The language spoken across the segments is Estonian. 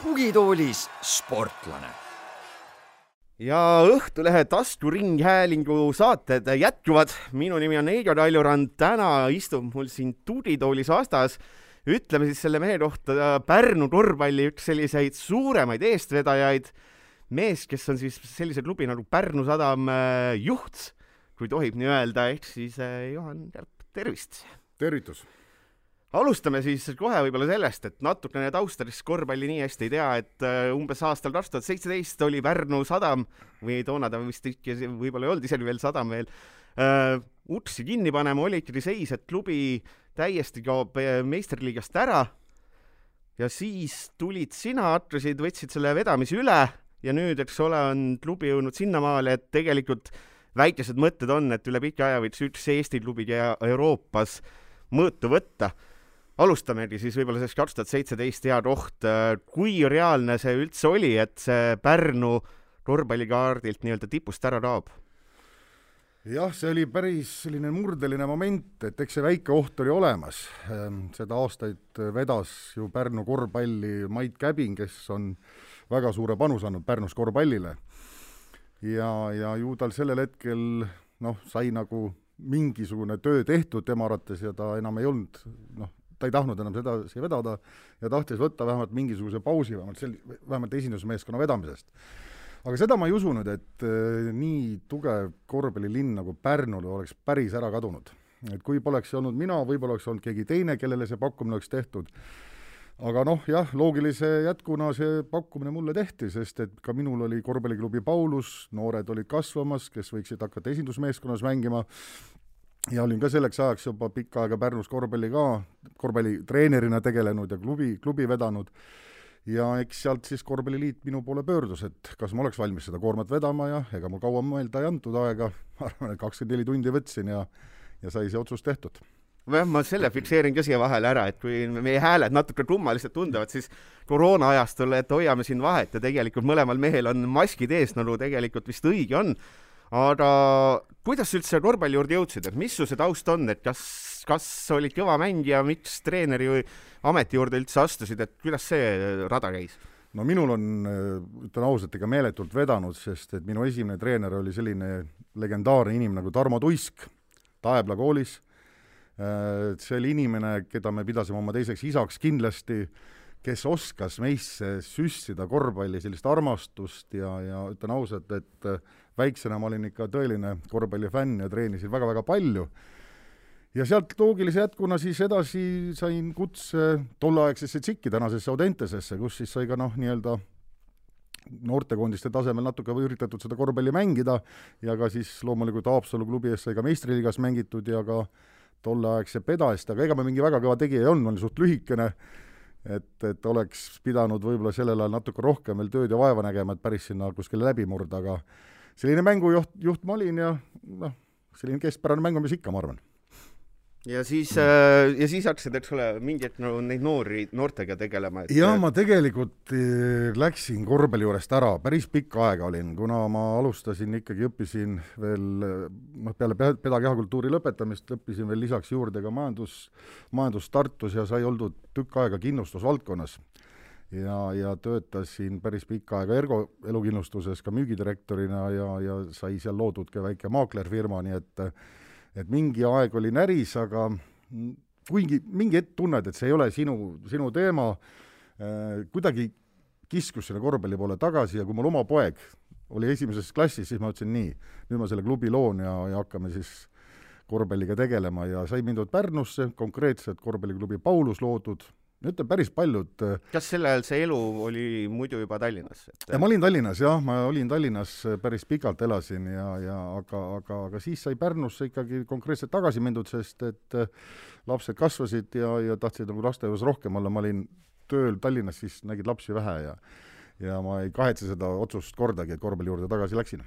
tugitoolis sportlane. Ja Õhtulehe taskuringhäälingu saated jätkuvad. minu nimi on Heido Kaljurand, täna istub mul siin tuditoolis vastas, ütleme siis selle mehe kohta Pärnu korvpalli üks selliseid suuremaid eestvedajaid, mees, kes on siis sellise klubi nagu Pärnu Sadam äh, juht, kui tohib nii öelda, ehk siis äh, Juhan Kärp, tervist! tervitus! alustame siis kohe võib-olla sellest, et natukene taustadest korvpalli nii hästi ei tea, et äh, umbes aastal kaks tuhat seitseteist oli Pärnu sadam või toona ta vist ikka võib-olla ei olnud isegi veel sadam veel uh,, uksi kinni panema, oli ikkagi seis, et klubi täiesti kaob meistriliigast ära. ja siis tulid sina, hakkasid, võtsid selle vedamise üle ja nüüd, eks ole, on klubi jõudnud sinnamaale, et tegelikult väikesed mõtted on, et üle pika aja võiks üks Eesti klubi Euroopas mõõtu võtta alustamegi siis võib-olla sellest kaks tuhat seitseteist hea koht. kui reaalne see üldse oli, et see Pärnu korvpallikaardilt nii-öelda tipust ära kaob? jah, see oli päris selline murdeline moment, et eks see väike oht oli olemas. Ehm, seda aastaid vedas ju Pärnu korvpalli Mait Käbin, kes on väga suure panuse andnud Pärnus korvpallile. ja, ja ju tal sellel hetkel noh, sai nagu mingisugune töö tehtud tema arvates ja ta enam ei olnud noh, ta ei tahtnud enam sedasi vedada ja tahtis võtta vähemalt mingisuguse pausi, vähemalt sel-, vähemalt esindusmeeskonna vedamisest. aga seda ma ei usu nüüd, et äh, nii tugev korvpallilinn nagu Pärnul oleks päris ära kadunud. et kui poleks olnud mina, võib-olla oleks olnud keegi teine, kellele see pakkumine oleks tehtud, aga noh, jah, loogilise jätkuna see pakkumine mulle tehti, sest et ka minul oli korvpalliklubi Paulus, noored olid kasvamas, kes võiksid hakata esindusmeeskonnas mängima, ja olin ka selleks ajaks juba pikka aega Pärnus korvpalli ka, korvpallitreenerina tegelenud ja klubi, klubi vedanud, ja eks sealt siis Korvpalliliit minu poole pöördus, et kas ma oleks valmis seda koormat vedama ja ega mul kaua mõelda ei antud aega, ma arvan, et kakskümmend neli tundi võtsin ja ja sai see otsus tehtud jah, ma selle fikseerin ka siia vahele ära, et kui meie hääled natuke kummaliselt tunduvad, siis koroona ajastul, et hoiame siin vahet ja tegelikult mõlemal mehel on maskid ees, nagu tegelikult vist õige on aga kuidas sa üldse korvpalli juurde jõudsid, et mis su see taust on, et kas, kas olid kõva mängija, miks treeneri ameti juurde üldse astusid, et kuidas see rada käis? no minul on, ütlen ausalt, ega meeletult vedanud, sest et minu esimene treener oli selline legendaarne inimene nagu Tarmo Tuisk Taebla koolis. See oli inimene, keda me pidasime oma teiseks isaks kindlasti, kes oskas meisse süstida korvpalli sellist armastust ja, ja ütlen ausalt, et väiksena ma olin ikka tõeline korvpallifänn ja treenisin väga-väga palju. ja sealt loogilise jätkuna siis edasi sain kutse tolleaegsesse TSIK-i, tänasesse Audentesesse, kus siis sai ka noh, nii-öelda noortekoondiste tasemel natuke üritatud seda korvpalli mängida ja ka siis loomulikult Haapsalu klubi ees sai ka meistriliigas mängitud ja ka tolleaegse peda eest, aga ega ma mingi väga kõva tegija ei olnud, ma olin suht lühikene, et, et oleks pidanud võib-olla sellel ajal natuke rohkem veel tööd ja vaeva nägema, et päris sinna kuskile läbi murda, aga selline mängujuht, juht ma olin ja noh, selline keskpärane mängumees ikka, ma arvan ja siis äh,, ja siis hakkasid, eks ole, mingi hetk no, neid noori, noortega tegelema et.... ja ma tegelikult äh, läksin korvpalli juurest ära, päris pikka aega olin, kuna ma alustasin ikkagi, õppisin veel noh, peale pedakehakultuuri lõpetamist õppisin veel lisaks juurde ka majandus, majandust Tartus ja sai oldud tükk aega kindlustusvaldkonnas. Ja, ja töötasin päris pikka aega Ergo elukindlustuses ka müügidirektorina ja, ja sai seal loodud ka väike maaklerfirma, nii et et mingi aeg oli näris, aga kuigi mingi hetk tunned, et see ei ole sinu, sinu teema äh,, kuidagi kiskus selle korvpalli poole tagasi ja kui mul oma poeg oli esimeses klassis, siis ma ütlesin nii, nüüd ma selle klubi loon ja, ja hakkame siis korvpalliga tegelema. Ja sai mindud Pärnusse, konkreetselt korvpalliklubi Paulus loodud ütleme, päris paljud äh, kas sel ajal see elu oli muidu juba Tallinnas et...? ma olin Tallinnas jah, ma olin Tallinnas äh, päris pikalt elasin ja, ja aga, aga, aga siis sai Pärnusse ikkagi konkreetselt tagasi mindud, sest et äh, lapsed kasvasid ja, ja tahtsid nagu lasteaias rohkem olla, ma olin tööl Tallinnas, siis nägid lapsi vähe ja ja ma ei kahetse seda otsust kordagi, et korvpalli juurde tagasi läksin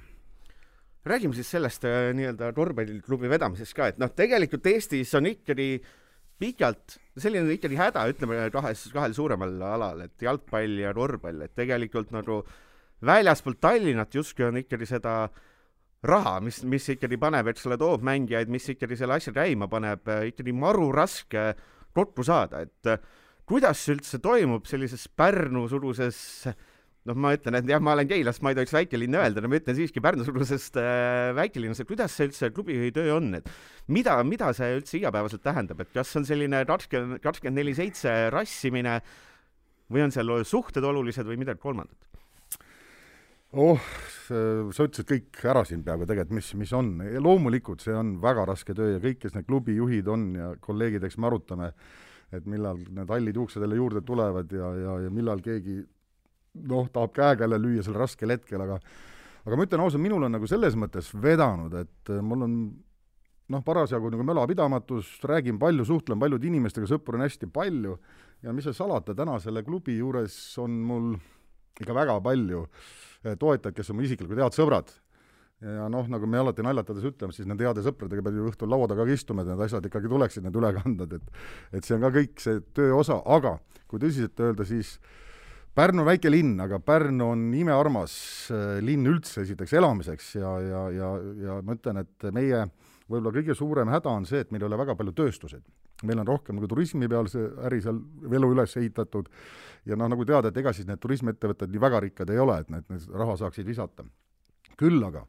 räägime siis sellest nii-öelda korvpalliklubi vedamisest ka, et noh, tegelikult Eestis on ikkagi äh, pikalt, selline ikkagi häda, ütleme kahes, kahel suuremal alal, et jalgpall ja korvpall, et tegelikult nagu väljaspoolt Tallinnat justkui on ikkagi seda raha, mis, mis ikkagi paneb, eks ole, toob mängijaid, mis ikkagi selle asja käima paneb, ikkagi maru raske kokku saada, et kuidas üldse toimub sellises Pärnu-suruses noh, ma ütlen, et jah, ma olen Keilast, ma ei tohiks väikelinn öelda, no ma ütlen siiski Pärnu-sugusest äh, väikelinnas, et kuidas see üldse klubijuhi töö on, et mida, mida see üldse igapäevaselt tähendab, et kas on selline kakskümmend, kakskümmend neli seitse rassimine või on seal suhted olulised või midagi kolmandat? oh, sa ütlesid kõik ära siin peaaegu tegelikult, mis, mis on. loomulikult see on väga raske töö ja kõik, kes need klubijuhid on ja kolleegid, eks me arutame, et millal need hallid juuksed jälle juurde tulevad ja, ja, ja millal keegi noh, tahab käega jälle lüüa sel raskel hetkel, aga aga ma ütlen ausalt, minul on nagu selles mõttes vedanud, et äh, mul on noh, parasjagu nagu mölapidamatus, räägin palju, suhtlen paljude inimestega, sõpru on hästi palju ja mis seal salata, täna selle klubi juures on mul ikka väga palju äh, toetajaid, kes on mu isiklikud head sõbrad. ja noh, nagu me alati naljatades ütleme, siis nende heade sõpradega peab ju õhtul laua taga istuma, et need asjad ikkagi tuleksid, need ülekanded, et et see on ka kõik see töö osa, aga kui tõsiselt öelda, siis äh, Pärnu on väike linn, aga Pärnu on imearmas äh, linn üldse esiteks elamiseks ja, ja, ja, ja ma ütlen, et meie võib-olla kõige suurem häda on see, et meil ei ole väga palju tööstuseid. meil on rohkem nagu turismi peal see äri seal elu üles ehitatud ja noh, nagu teada, et ega siis need turismiettevõtted nii väga rikkad ei ole, et need, need raha saaksid visata. küll aga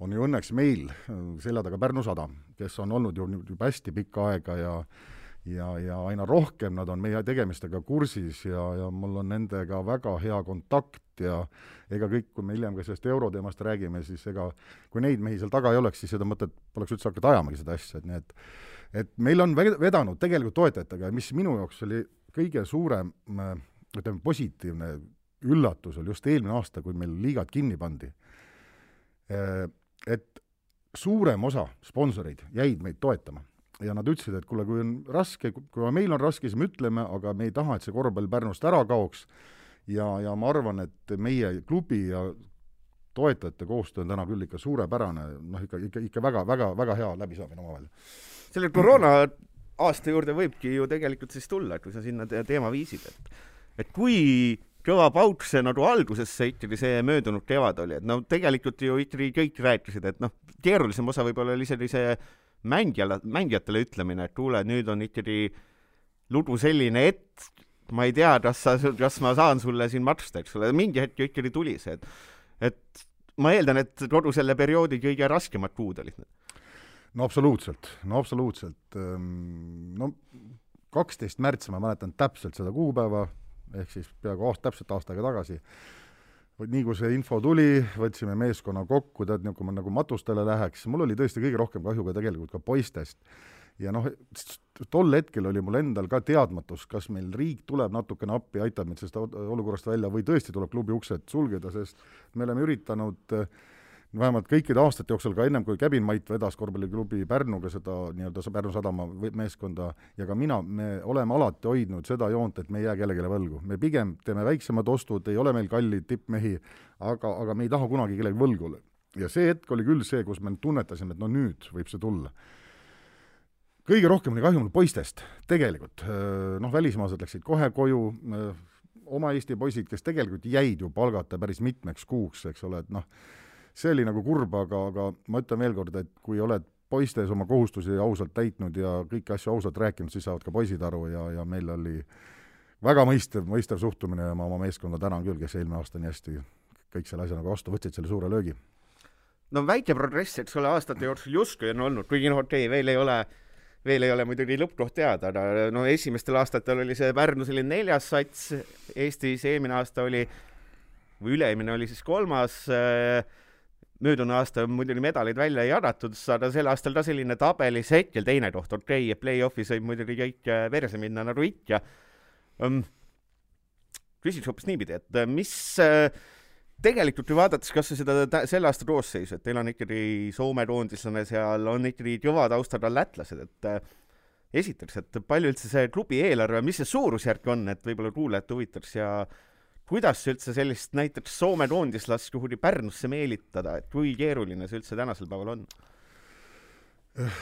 on ju õnneks meil äh, selja taga Pärnu sadam, kes on olnud ju juba hästi pikka aega ja ja, ja aina rohkem nad on meie tegemistega kursis ja, ja mul on nendega väga hea kontakt ja ega kõik, kui me hiljem ka sellest euroteemast räägime, siis ega kui neid mehi seal taga ei oleks, siis seda mõtet poleks üldse hakata ajamagi, seda asja, et nii et et meil on vedanud tegelikult toetajatega ja mis minu jaoks oli kõige suurem ütleme, positiivne üllatus oli just eelmine aasta, kui meil liigad kinni pandi, et suurem osa sponsoreid jäid meid toetama ja nad ütlesid, et kuule, kui on raske, kui meil on raske, siis me ütleme, aga me ei taha, et see korvpall Pärnust ära kaoks ja, ja ma arvan, et meie klubi ja toetajate koostöö on täna küll ikka suurepärane, noh ikka, ikka, ikka väga, väga, väga hea läbisaamine omavahel. selle koroona aasta juurde võibki ju tegelikult siis tulla, kui sa sinna te teema viisid, et et kui kõva pauk see nagu algusesse ikkagi see möödunud kevad oli, et no tegelikult ju ikkagi kõik rääkisid, et noh, keerulisem osa võib-olla oli isegi see mängijale, mängijatele ütlemine, et kuule, nüüd on ikkagi lugu selline, et ma ei tea, kas sa, kas ma saan sulle siin maksta, eks ole, mingi hetk ju ikkagi tuli see, et et ma eeldan, et kogu selle perioodi kõige raskemad kuud olid need. no absoluutselt, no absoluutselt. Ehm, no kaksteist märts, ma mäletan täpselt seda kuupäeva, ehk siis peaaegu aasta, täpselt aasta aega tagasi nii kui see info tuli, võtsime meeskonna kokku, tead, nagu ma nagu matustele läheks, mul oli tõesti kõige rohkem kahju ka tegelikult ka poistest. ja noh, tol hetkel oli mul endal ka teadmatus, kas meil riik tuleb natukene appi, aitab meid sellest olukorrast välja või tõesti tuleb klubi uksed sulgeda, sest me oleme üritanud äh, vähemalt kõikide aastate jooksul, ka ennem kui Käbin Mait vedas korvpalliklubi Pärnuga seda nii-öelda Pärnu sadama meeskonda ja ka mina, me oleme alati hoidnud seda joont, et me ei jää kellelegi võlgu. me pigem teeme väiksemad ostud, ei ole meil kalleid tippmehi, aga, aga me ei taha kunagi kellelegi võlgu. ja see hetk oli küll see, kus me tunnetasime, et no nüüd võib see tulla. kõige rohkem oli kahju mul poistest, tegelikult. Noh, välismaalased läksid kohe koju, oma Eesti poisid, kes tegelikult jäid ju palgata päris mitmeks kuuks, eks ole, et noh, see oli nagu kurb, aga, aga ma ütlen veel kord, et kui oled poistes oma kohustusi ausalt täitnud ja kõiki asju ausalt rääkinud, siis saavad ka poisid aru ja, ja meil oli väga mõistev, mõistev suhtumine ja ma oma meeskonda tänan küll, kes eelmine aasta nii hästi kõik selle asja nagu vastu võtsid, selle suure löögi. no väike progress, eks ole, aastate jooksul justkui on olnud, kuigi noh, okei okay,, veel ei ole veel ei ole muidugi lõppkoht teada, aga no esimestel aastatel oli see Pärnu selline neljas sats Eestis, eelmine aasta oli või üle-eelmine oli siis kolmas äh, möödunud aasta muidugi medaleid välja ei jagatud, aga sel aastal ka selline tabelis hetkel teine koht, okei okay,, play-off'is võib muidugi kõik äh, verse minna nagu ikka um,. küsiks hoopis niipidi, et äh, mis äh, tegelikult ju vaadates kas või seda selle aasta koosseisu, et teil on ikkagi Soome koondislane seal, on ikkagi kõva taustaga lätlased, et äh, esiteks, et palju üldse see klubi eelarve, mis see suurusjärk on, et võib-olla kuulajate huvitaks ja äh, kuidas üldse sellist näiteks Soome koondislast kuhugi Pärnusse meelitada, et kui keeruline see üldse tänasel päeval on?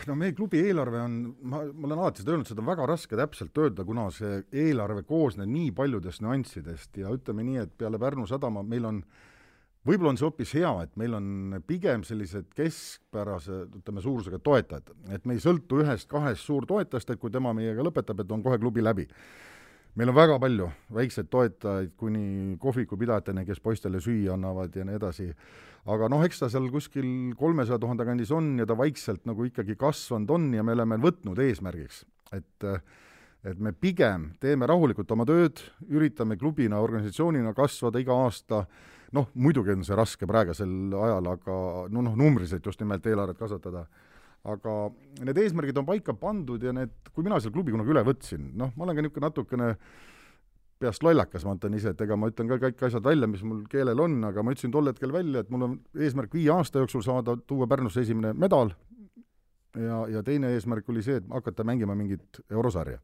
no meie klubi eelarve on, ma, ma olen alati seda öelnud, seda on väga raske täpselt öelda, kuna see eelarve koosneb nii paljudest nüanssidest ja ütleme nii, et peale Pärnu sadama meil on võib-olla on see hoopis hea, et meil on pigem sellised keskpärase, ütleme, suurusega toetajad, et me ei sõltu ühest-kahest suurtoetajast, et kui tema meiega lõpetab, et on kohe klubi läbi. Meil on väga palju väikseid toetajaid kuni kohvikupidajateni, kes poistele süüa annavad ja nii edasi, aga noh, eks ta seal kuskil kolmesaja tuhande kandis on ja ta vaikselt nagu ikkagi kasvanud on ja me oleme võtnud eesmärgiks, et et me pigem teeme rahulikult oma tööd, üritame klubina, organisatsioonina kasvada iga aasta noh, muidugi on see raske praegusel ajal, aga no noh, numbriliselt just nimelt eelarvet kasvatada. Aga need eesmärgid on paika pandud ja need, kui mina selle klubi kunagi üle võtsin, noh, ma olen ka niisugune natukene peast lollakas, ma ütlen ise, et ega ma ütlen ka kõik asjad välja, mis mul keelel on, aga ma ütlesin tol hetkel välja, et mul on eesmärk viie aasta jooksul saada, tuua Pärnusse esimene medal. Ja, ja teine eesmärk oli see, et hakata mängima mingit eurosarja.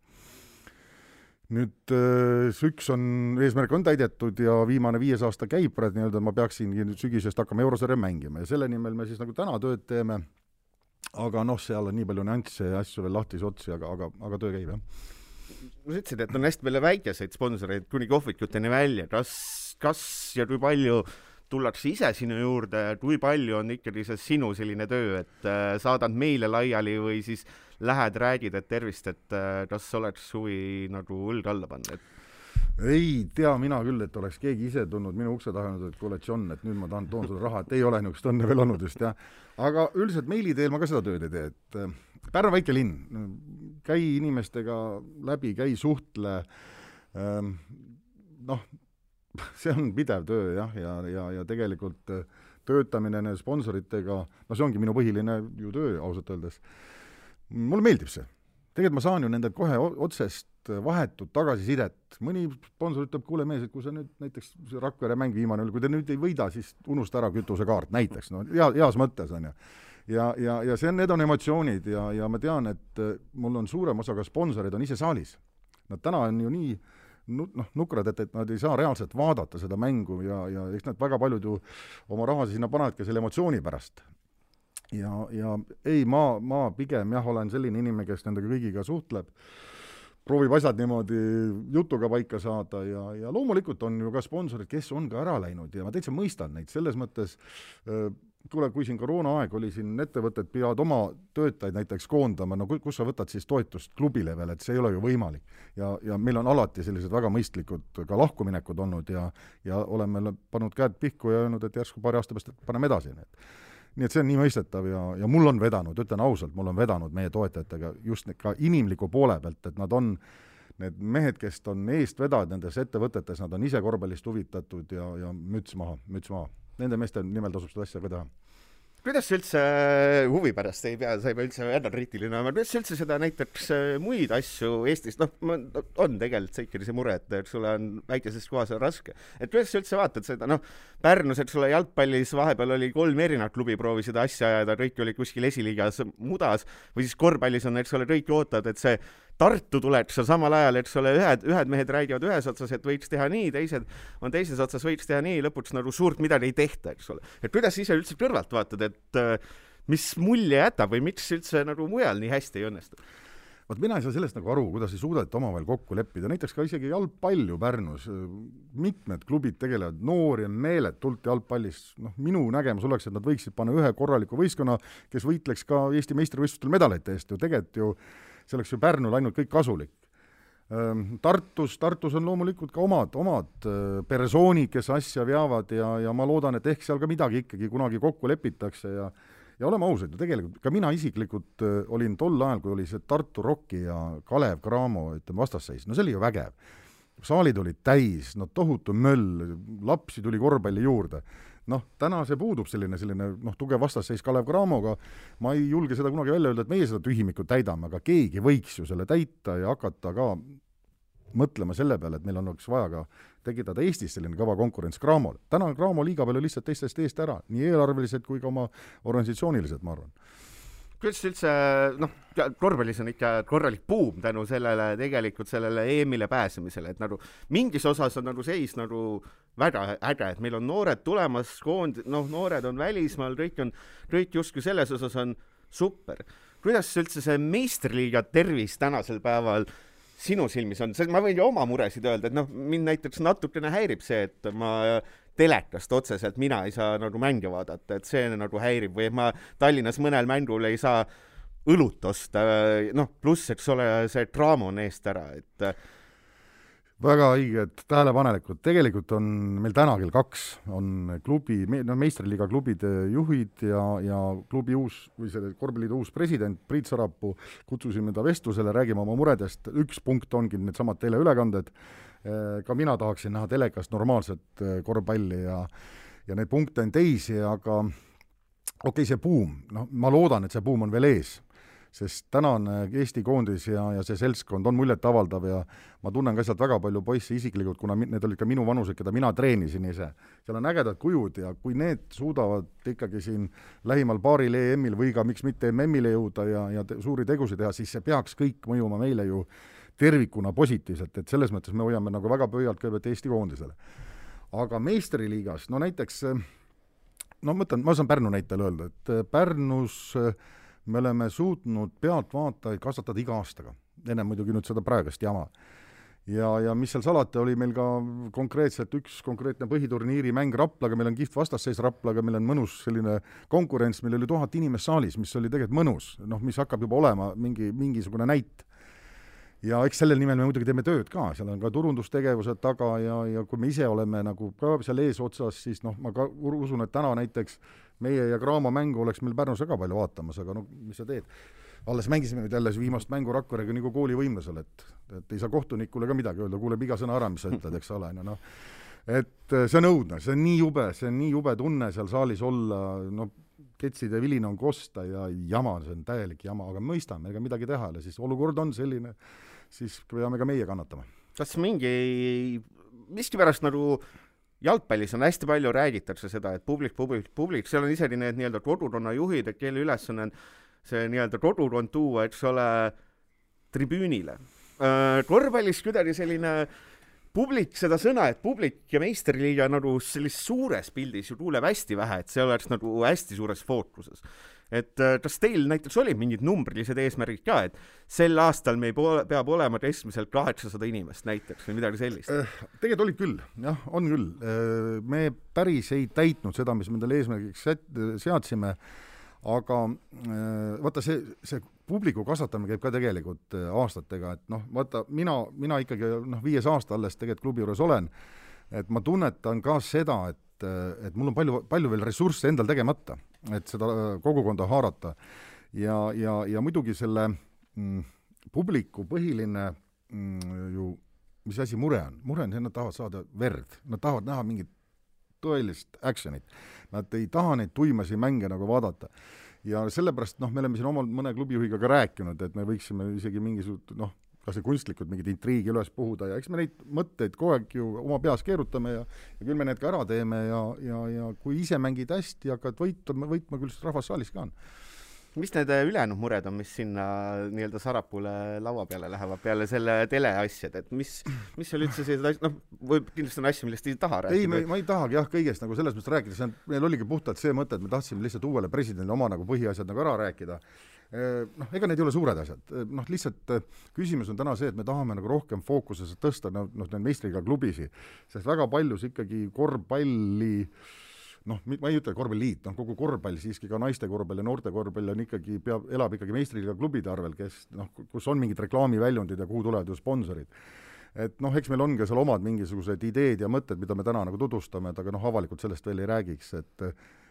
Nüüd äh, see üks on, eesmärk on täidetud ja viimane viies aasta käib praegu nii-öelda, ma peaksingi nüüd sügisest hakkama eurosarja mängima. Ja selle nimel me siis nagu täna tööd teeme, aga noh, seal on nii palju nüansse ja asju veel lahtisi otsi, aga, aga, aga töö käib, jah. sa ütlesid, et on hästi palju väikeseid sponsoreid kuni kohvikuteni välja, kas, kas ja kui palju tullakse ise sinu juurde, kui palju on ikkagi see sinu selline töö, et äh, saadad meile laiali või siis äh, lähed, räägid, et tervist, et äh, kas oleks huvi nagu õlg alla panna, et ei tea mina küll, et oleks keegi ise tulnud minu ukse taha öelnud, et kuule, John, et nüüd ma tahan, toon sulle raha, et ei ole niisugust õnne veel olnud vist jah. aga üldiselt meili teel ma ka seda tööd ei tee, et äh, Pärnu väike linn, käi inimestega läbi, käi suhtle ähm,, noh, see on pidev töö jah, ja, ja, ja, ja tegelikult äh, töötamine nende sponsoritega, no see ongi minu põhiline ju töö ausalt öeldes mulle meeldib see. Tegelikult ma saan ju nendelt kohe otsest äh, vahetut tagasisidet, mõni sponsor ütleb, kuule mees, et kui sa nüüd näiteks Rakvere mäng viimane oli, kui te nüüd ei võida, siis unusta ära kütusekaart näiteks, no hea, heas mõttes, on ju. ja, ja, ja see on, need on emotsioonid ja, ja ma tean, et äh, mul on suurem osa ka sponsoreid on ise saalis. Nad täna on ju nii nu-, noh, nukrad, et, et nad ei saa reaalselt vaadata seda mängu ja, ja eks nad väga paljud ju oma raha sinna panevadki selle emotsiooni pärast ja, ja ei, ma, ma pigem jah, olen selline inimene, kes nendega kõigiga suhtleb, proovib asjad niimoodi jutuga paika saada ja, ja loomulikult on ju ka sponsorid, kes on ka ära läinud ja ma täitsa mõistan neid, selles mõttes äh, kuule, kui siin koroonaaeg oli, siin ettevõtted pidavad oma töötajaid näiteks koondama, no kus sa võtad siis toetust klubile veel, et see ei ole ju võimalik. ja, ja meil on alati sellised väga mõistlikud ka lahkuminekud olnud ja, ja oleme pannud käed pihku ja öelnud, et järsku paari aasta pärast paneme edasi, nii et nii et see on nii mõistetav ja, ja mul on vedanud, ütlen ausalt, mul on vedanud meie toetajatega just ka inimliku poole pealt, et nad on need mehed, kes on eestvedajad nendes ettevõtetes, nad on ise korvpallist huvitatud ja, ja müts maha, müts maha. Nende meeste nimel tasub seda asja ka teha kuidas sa üldse huvi pärast ei pea, sa ei pea üldse väga kriitiline olema, kuidas sa üldse seda näiteks äh, muid asju Eestis, noh, on tegelikult ikkagi see mure, et sulle on väikeses kohas on raske. et kuidas sa üldse vaatad seda, noh, Pärnus, eks ole, jalgpallis vahepeal oli kolm erinevat klubi proovisid asja ajada, kõik olid kuskil esiliigas mudas, või siis korvpallis on, eks ole, kõik ootavad, et see Tartu tuleks seal samal ajal, eks ole, ühed, ühed mehed räägivad ühes otsas, et võiks teha nii, teised on teises otsas, võiks teha nii, lõpuks nagu suurt midagi ei tehta, eks ole. et kuidas sa ise üldse kõrvalt vaatad, et äh, mis mulje jätab või miks üldse nagu mujal nii hästi ei õnnestu? vot mina ei saa sellest nagu aru, kuidas ei suudeta omavahel kokku leppida, näiteks ka isegi jalgpall ju Pärnus, mitmed klubid tegelevad, noori on meeletult jalgpallis, noh, minu nägemus oleks, et nad võiksid panna ühe korraliku võistkonna, kes võitleks ka Eesti meistrivõistlustel medalite eest ju, tegelikult ju see oleks ju Pärnule ainult kõik kasulik. Ehm, Tartus, Tartus on loomulikult ka omad, omad äh, persoonid, kes asja veavad ja, ja ma loodan, et ehk seal ka midagi ikkagi kunagi kokku lepitakse ja ja oleme ausad tegelikult, ka mina isiklikult äh, olin tol ajal, kui oli see Tartu Rocki ja Kalev Cramo, ütleme, vastasseis, no see oli ju vägev. saalid olid täis, no tohutu möll, lapsi tuli korvpalli juurde noh, täna see puudub, selline, selline noh, tugev vastasseis Kalev Cramoga, ma ei julge seda kunagi välja öelda, et meie seda tühimikut täidame, aga keegi võiks ju selle täita ja hakata ka mõtlema selle peale, et meil on, oleks vaja ka tekitada Eestis selline kõva konkurents Cramol. täna on Cramo liiga palju lihtsalt teistest eest ära, nii eelarveliselt kui ka oma organisatsiooniliselt, ma arvan kuidas üldse, noh, korvpallis on ikka korralik buum tänu sellele tegelikult sellele EM-ile pääsemisele, et nagu mingis osas on nagu seis nagu väga äge, et meil on noored tulemas, koond-, noh, noored on välismaal, kõik on, kõik justkui selles osas on super. kuidas üldse see meistriliiga tervis tänasel päeval sinu silmis on, ma võin ju oma muresid öelda, et noh, mind näiteks natukene häirib see, et ma telekast otseselt mina ei saa nagu mänge vaadata, et see nagu häirib või et ma Tallinnas mõnel mängul ei saa õlut osta, noh, pluss, eks ole, see draama on eest ära, et väga õiged tähelepanelikud, tegelikult on meil täna kell kaks on klubi, no meistriliiga klubide juhid ja, ja klubi uus või selle korvpalliliidu uus president Priit Sarapuu, kutsusime ta vestlusele, räägime oma muredest, üks punkt ongi needsamad teleülekanded, ka mina tahaksin näha telekast normaalset eh, korvpalli ja ja neid punkte on teisi, aga okei okay,, see buum, noh, ma loodan, et see buum on veel ees sest tänane Eesti koondis ja, ja see seltskond on muljetavaldav ja ma tunnen ka sealt väga palju poisse isiklikult, kuna need olid ka minu vanused, keda mina treenisin ise. seal on ägedad kujud ja kui need suudavad ikkagi siin lähimal paaril EM-il või ka miks mitte MM-ile jõuda ja, ja te, suuri tegusid teha, siis see peaks kõik mõjuma meile ju tervikuna positiivselt, et selles mõttes me hoiame nagu väga pöialt kõigepealt Eesti koondisele. aga meistriliigas, no näiteks no ma mõtlen, ma saan Pärnu näitel öelda, et Pärnus äh, me oleme suutnud pealtvaatajaid kasvatada iga aastaga, enne muidugi nüüd seda praegust jama. ja, ja mis seal salata, oli meil ka konkreetselt üks konkreetne põhiturniiri mäng Raplaga, meil on kihvt vastasseis Raplaga, meil on mõnus selline konkurents, meil oli tuhat inimest saalis, mis oli tegelikult mõnus, noh, mis hakkab juba olema mingi, mingisugune näit ja eks sellel nimel me muidugi teeme tööd ka, seal on ka turundustegevused taga ja, ja kui me ise oleme nagu ka seal eesotsas, siis noh, ma ka usun, et täna näiteks meie ja Graamo mängu oleks meil Pärnus väga palju vaatamas, aga no mis sa teed. alles mängisime nüüd jälle viimast mängu Rakverega nagu koolivõimlasel, et, et ei saa kohtunikule ka midagi öelda, kuuleb iga sõna ära, mis sa ütled, eks ole, no noh, et eh, see on õudne, see on nii jube, see on nii jube tunne seal saalis olla, no ketside vilina on kosta ja jama, see on täielik jama, aga mõistame, ega midagi teha ei ole, siis olukord on selline, siis peame ka meie kannatama. kas mingi, miskipärast nagu jalgpallis on hästi palju räägitakse seda, et publik, publik, publik, seal on isegi need nii-öelda kodukonna juhid, et kelle ülesanne on see nii-öelda kodukond tuua, eks ole, tribüünile. Äh, korvpallis kuidagi selline publik, seda sõna, et publik ja meistriliiga nagu sellises suures pildis ju kuuleb hästi vähe, et see oleks nagu hästi suures fookuses et äh, kas teil näiteks olid mingid numbrilised eesmärgid ka, et sel aastal meil poole, peab olema keskmiselt kaheksasada inimest näiteks või midagi sellist? Äh, tegelikult olid küll, jah, on küll. Äh, me päris ei täitnud seda, mis me endale eesmärgiks seadsime, aga vaata, see, see publiku kasvatamine käib ka tegelikult aastatega, et noh, vaata, mina, mina ikkagi noh, viies aasta alles tegelikult klubi juures olen, et ma tunnetan ka seda, et, et mul on palju, palju veel ressursse endal tegemata, et seda äh, kogukonda haarata. ja, ja, ja muidugi selle mm, publiku põhiline mm, ju, mis asi mure on? mure on see, nad tahavad saada verd, nad tahavad näha mingit tõelist action'it. Nad ei taha neid tuimasi mänge nagu vaadata. ja sellepärast noh, me oleme siin omal mõne klubijuhiga ka rääkinud, et me võiksime isegi mingisugust noh, kas või kunstlikult mingit intriigi üles puhuda ja eks me neid mõtteid kogu aeg ju oma peas keerutame ja ja küll me need ka ära teeme ja, ja, ja kui ise mängid hästi, hakkad võitma, võitma küll siis rahvas saalis ka on mis need äh, ülejäänud mured on, mis sinna nii-öelda Sarapuule laua peale lähevad peale selle teleasjad, et mis, mis seal üldse sellised asjad, noh, võib kindlasti on asju, millest ei taha rääkida. ei, ma ei tahagi jah, kõigest nagu selles mõttes rääkida, see on, meil oligi puhtalt see mõte, et me tahtsime lihtsalt uuele presidendile oma nagu põhiasjad nagu ära rääkida noh, ega need ei ole suured asjad, noh lihtsalt küsimus on täna see, et me tahame nagu rohkem fookusesse tõsta noh, noh neid meistriga klubisid, sest väga paljus ikkagi korvpalli noh, ma ei ütle korvpalliliit, noh kogu korvpall siiski ka naiste korvpall ja noorte korvpall on ikkagi, peab, elab ikkagi meistriliiga klubide arvel, kes noh, kus on mingid reklaamiväljundid ja kuhu tulevad ju sponsorid et noh, eks meil on ka seal omad mingisugused ideed ja mõtted, mida me täna nagu tutvustame, et aga noh, avalikult sellest veel ei räägiks, et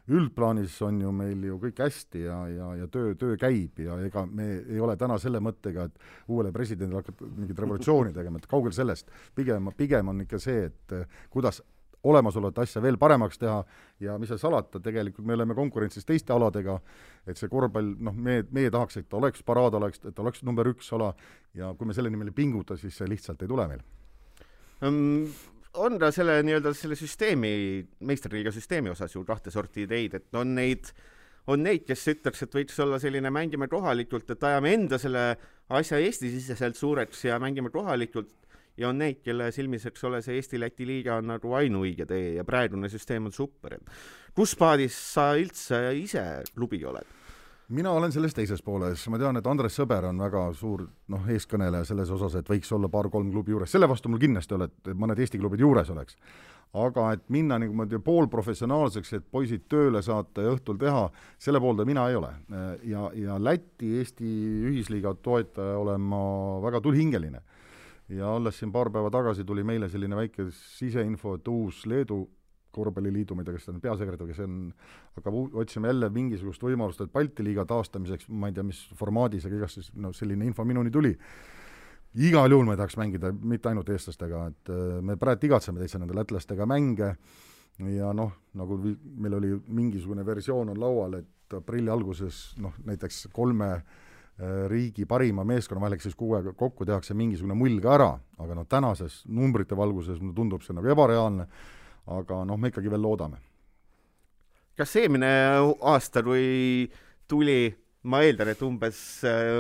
üldplaanis on ju meil ju kõik hästi ja, ja, ja töö, töö käib ja ega me ei ole täna selle mõttega, et uuele presidendile hakata mingit revolutsiooni tegema, et kaugel sellest, pigem, pigem on ikka see, et kuidas olemasolevat asja veel paremaks teha ja mis seal salata, tegelikult me oleme konkurentsis teiste aladega, et see korvpall, noh, me, meie tahaks, et oleks paraad, oleks, et oleks number üks ala ja kui me selle nimel ei pinguta, siis see lihtsalt ei tule meil. Um on ta selle nii-öelda selle süsteemi, meistriliiga süsteemi osas ju kahte sorti ideid, et on neid, on neid, kes ütleks, et võiks olla selline mängime kohalikult, et ajame enda selle asja Eesti-siseselt suureks ja mängime kohalikult, ja on neid, kelle silmis, eks ole, see Eesti-Läti liiga on nagu ainuõige tee ja praegune süsteem on super, et kus paadis sa üldse ise klubi oled? mina olen selles teises pooles, ma tean, et Andres Sõber on väga suur noh, eeskõneleja selles osas, et võiks olla paar-kolm klubi juures, selle vastu mul kindlasti ei ole, et mõned Eesti klubid juures oleks. aga et minna niimoodi poolprofessionaalseks, et poisid tööle saata ja õhtul teha, selle poolde mina ei ole. ja, ja Läti-Eesti ühisliiga toetaja olen ma väga tulihingeline. Ja olles siin paar päeva tagasi, tuli meile selline väike siseinfo, et uus Leedu korvpalliliidu, ma ei tea, kas ta on peasekretär, kes on, hakkab otsima jälle mingisugust võimalust, et Balti liiga taastamiseks, ma ei tea, mis formaadis, aga igatahes noh, selline info minuni tuli. igal juhul ma ei tahaks mängida mitte ainult eestlastega, et äh, me praegu igatseme täitsa nende lätlastega mänge ja noh, nagu meil oli mingisugune versioon on laual, et aprilli alguses noh, näiteks kolme äh, riigi parima meeskonna vahel, ehk siis kuu aega kokku tehakse mingisugune mull ka ära, aga noh, tänases numbrite valguses mulle tundub see nagu ebareaalne aga noh, me ikkagi veel loodame. kas eelmine aasta, kui tuli, ma eeldan, et umbes,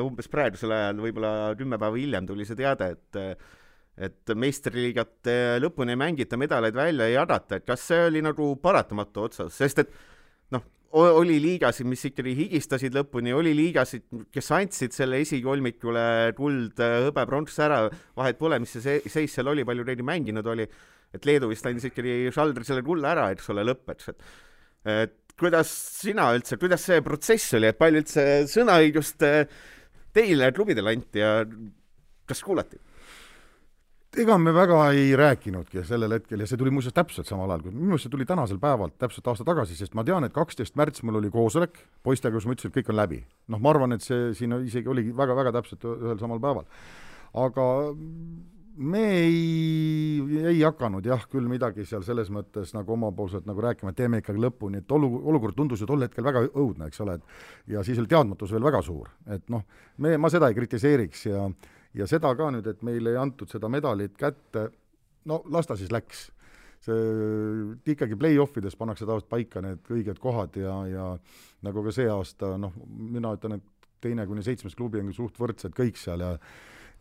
umbes praegusel ajal, võib-olla kümme päeva hiljem tuli see teade, et et meistriliigat lõpuni ei mängita, medaleid välja ei jagata, et kas see oli nagu paratamatu otsus, sest et noh, oli liigasid, mis ikkagi higistasid lõpuni, oli liigasid, kes andsid selle esikolmikule kuld, hõbe, pronks ära, vahet pole, mis see seis seal oli, palju neid mänginud oli et Leedu vist andis ikkagi Šaldri selle kulla ära, eks ole, lõppeks, et et kuidas sina üldse, kuidas see protsess oli, et palju üldse sõnaõigust eh, teile klubidele anti ja kas kuulati? Ega me väga ei rääkinudki sellel hetkel ja see tuli muuseas täpselt samal ajal, kui minu arust see tuli tänasel päeval, täpselt aasta tagasi, sest ma tean, et kaksteist märts mul oli koosolek poistega, kus ma ütlesin, et kõik on läbi. noh, ma arvan, et see siin isegi oligi väga-väga täpselt ühel samal päeval. aga me ei, ei hakanud jah, küll midagi seal selles mõttes nagu omapoolselt nagu rääkima, et teeme ikkagi lõpuni, et olu, olukord tundus ju tol hetkel väga õudne, eks ole, et ja siis oli teadmatus veel väga suur, et noh, me, ma seda ei kritiseeriks ja ja seda ka nüüd, et meile ei antud seda medalit kätte, no las ta siis läks. see ikkagi play-off ides pannakse tavaliselt paika need õiged kohad ja, ja nagu ka see aasta, noh, mina ütlen, et teine kuni seitsmes klubi on suht võrdsed kõik seal ja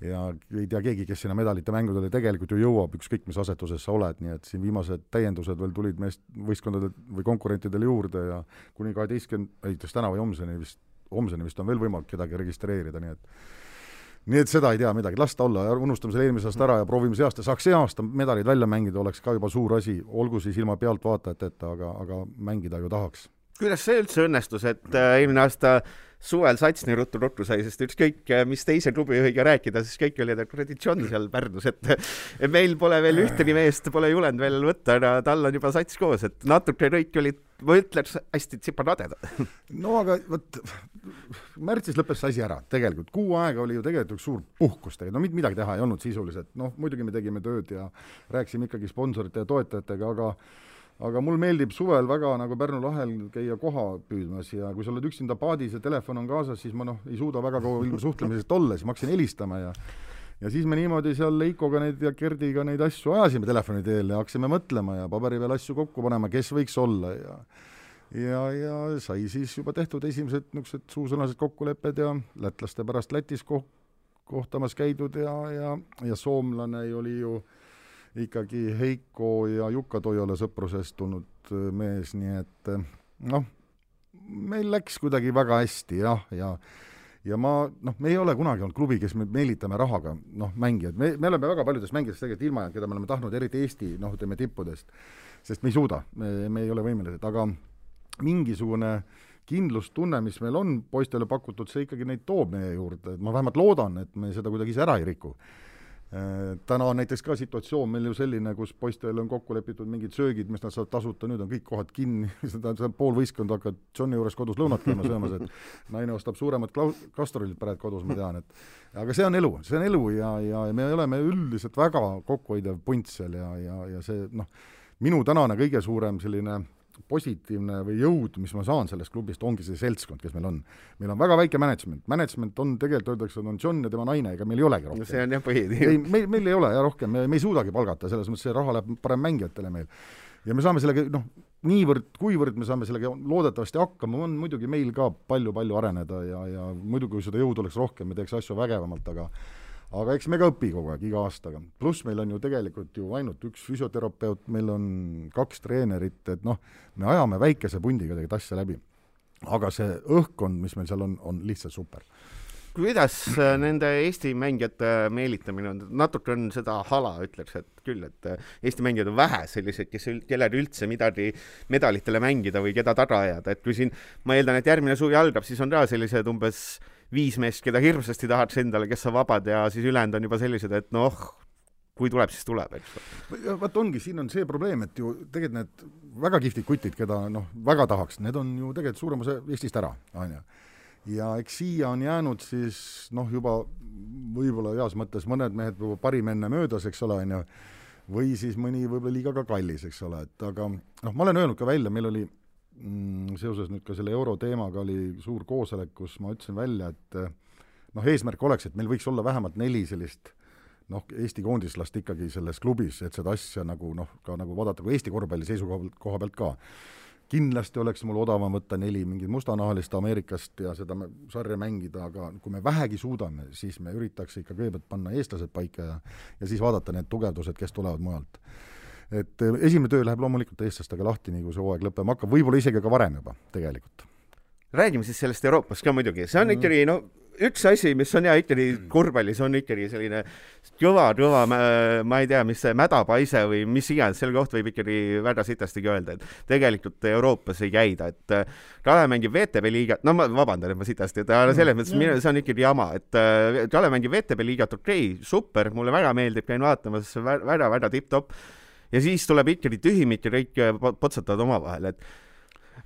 ja ei tea keegi, kes sinna medalite mängudele tegelikult ju jõuab, ükskõik mis asetuses sa oled, nii et siin viimased täiendused veel tulid meest, võistkondadel või konkurentidel juurde ja kuni kaheteistkümne, ei kas täna või homseni vist, homseni vist on veel võimalik kedagi registreerida, nii et nii et seda ei tea midagi, las ta olla, unustame selle eelmise aasta ära ja proovime see aasta, saaks see aasta medalid välja mängida, oleks ka juba suur asi, olgu siis ilma pealtvaatajateta, aga, aga mängida ju tahaks. Kuidas see üldse õnnestus, et äh, eelmine aasta suvel sats nii ruttu-ruttu sai, sest ükskõik, äh, mis teise klubijuhiga rääkida, siis kõik olid, et kuradi John seal Pärnus, et meil pole veel ühtegi meest, pole julenud veel võtta, aga tal on juba sats koos, et natuke kõik olid, ma ütleks, hästi tsipanadedad. no aga vot, märtsis lõppes see asi ära, tegelikult, kuu aega oli ju tegelikult üks suur puhkus tegelikult, no midagi teha ei olnud sisuliselt, noh, muidugi me tegime tööd ja rääkisime ikkagi sponsorite ja toetajatega, aga aga mul meeldib suvel väga nagu Pärnu lahel käia koha püüdmas ja kui sa oled üksinda paadis ja telefon on kaasas, siis ma noh, ei suuda väga kaua ilma suhtlemisest olla, siis ma hakkasin helistama ja ja siis me niimoodi seal Leikoga neid ja Gerdiga neid asju ajasime telefoni teel ja hakkasime mõtlema ja paberi peal asju kokku panema, kes võiks olla ja ja, ja sai siis juba tehtud esimesed niisugused suusõnalised kokkulepped ja lätlaste pärast Lätis koh-, kohtamas käidud ja, ja, ja soomlane oli ju äh, ikkagi Heiko ja Jukka Toiala sõprusest tulnud äh, mees, nii et äh, noh, meil läks kuidagi väga hästi jah, ja ja ma noh, me ei ole kunagi olnud klubi, kes me meelitame rahaga noh, mängijaid, me, me oleme väga paljudest mängijatest tegelikult ilma jäänud, keda me oleme tahtnud, eriti Eesti noh, ütleme tippudest, sest me ei suuda, me, me ei ole võimelised, aga mingisugune kindlustunne, mis meil on poistele pakutud, see ikkagi neid toob meie juurde, et ma vähemalt loodan, et me seda kuidagi ise ära ei riku täna on näiteks ka situatsioon meil ju selline, kus poistel on kokku lepitud mingid söögid, mis nad saavad tasuta, nüüd on kõik kohad kinni, seda, seda pool võistkonda hakkavad Johni juures kodus lõunat käima söömas, et naine ostab suuremat klau-, kastrolit praegu kodus, ma tean, et aga see on elu, see on elu ja, ja me oleme üldiselt väga kokkuhoidev punt seal ja, ja, ja see noh, minu tänane kõige suurem selline positiivne või jõud, mis ma saan sellest klubist, ongi see seltskond, kes meil on. meil on väga väike management, management on tegelikult öeldakse, on John ja tema naine, ega meil ei olegi rohkem no. see on jah põhiline. ei, meil, meil ei ole jah rohkem, me, ei suudagi palgata, selles mõttes see raha läheb parem mängijatele meil. ja me saame sellega noh, niivõrd, kuivõrd me saame sellega loodetavasti hakkama, on muidugi meil ka palju-palju areneda ja, ja muidugi, kui seda jõudu oleks rohkem, me teeks asju vägevamalt, aga aga eks me ka õpi kogu aeg, iga aastaga. pluss meil on ju tegelikult ju ainult üks füsioterapeut, meil on kaks treenerit, et noh, me ajame väikese pundiga tegelikult asja läbi. aga see õhkkond, mis meil seal on, on lihtsalt super kuidas äh, nende Eesti mängijate meelitamine on, natuke on seda hala, ütleks, et küll, et äh, Eesti mängijad on vähe sellised, kes, kellel üldse midagi medalitele mängida või keda taga ajada, et kui siin, ma eeldan, et järgmine suvi algab, siis on ka sellised umbes viis meest, keda hirmsasti tahaks endale, kes on vabad ja siis ülejäänud on juba sellised, et noh, kui tuleb, siis tuleb, eks. vot ongi, siin on see probleem, et ju tegelikult need väga kihvtid kutid, keda noh, väga tahaks, need on ju tegelikult suurem osa Eestist ära, on ju ja eks siia on jäänud siis noh, juba võib-olla heas mõttes mõned mehed juba parim enne möödas, eks ole, on ju, või siis mõni võib-olla liiga ka kallis, eks ole, et aga noh, ma olen öelnud ka välja, meil oli seoses nüüd ka selle euro teemaga oli suur koosolek, kus ma ütlesin välja, et noh, eesmärk oleks, et meil võiks olla vähemalt neli sellist noh, Eesti koondislast ikkagi selles klubis, et seda asja nagu noh, ka nagu vaadata kui Eesti korvpalli seisukoha koha pealt ka kindlasti oleks mul odavam võtta neli mingit mustanahalist Ameerikast ja seda sarja mängida, aga kui me vähegi suudame, siis me üritaks ikka kõigepealt panna eestlased paika ja ja siis vaadata need tugevdused, kes tulevad mujalt. Et eh, esimene töö läheb loomulikult eestlastega lahti, nii kui see hooaeg lõppema hakkab, võib-olla isegi ka varem juba tegelikult. räägime siis sellest Euroopast ka muidugi, see on mm. ikkagi no üks asi, mis on hea ikkagi mm. korvpallis, on ikkagi selline kõva, kõva, ma ei tea, mis see mädapaise või mis iganes, selle kohta võib ikkagi väga sitastigi öelda, et tegelikult Euroopas ei käida, et äh, Kalev mängib VTB liigat, no ma vabandan, et ma sitasti, et aga selles mõttes mm. see on ikkagi jama, et äh, Kalev mängib VTB liigat, okei okay,, super, mulle väga meeldib, käin vaatamas, väga-väga tipp-topp. Ja siis tuleb ikkagi tühimik ja kõik äh, potsatavad omavahel, et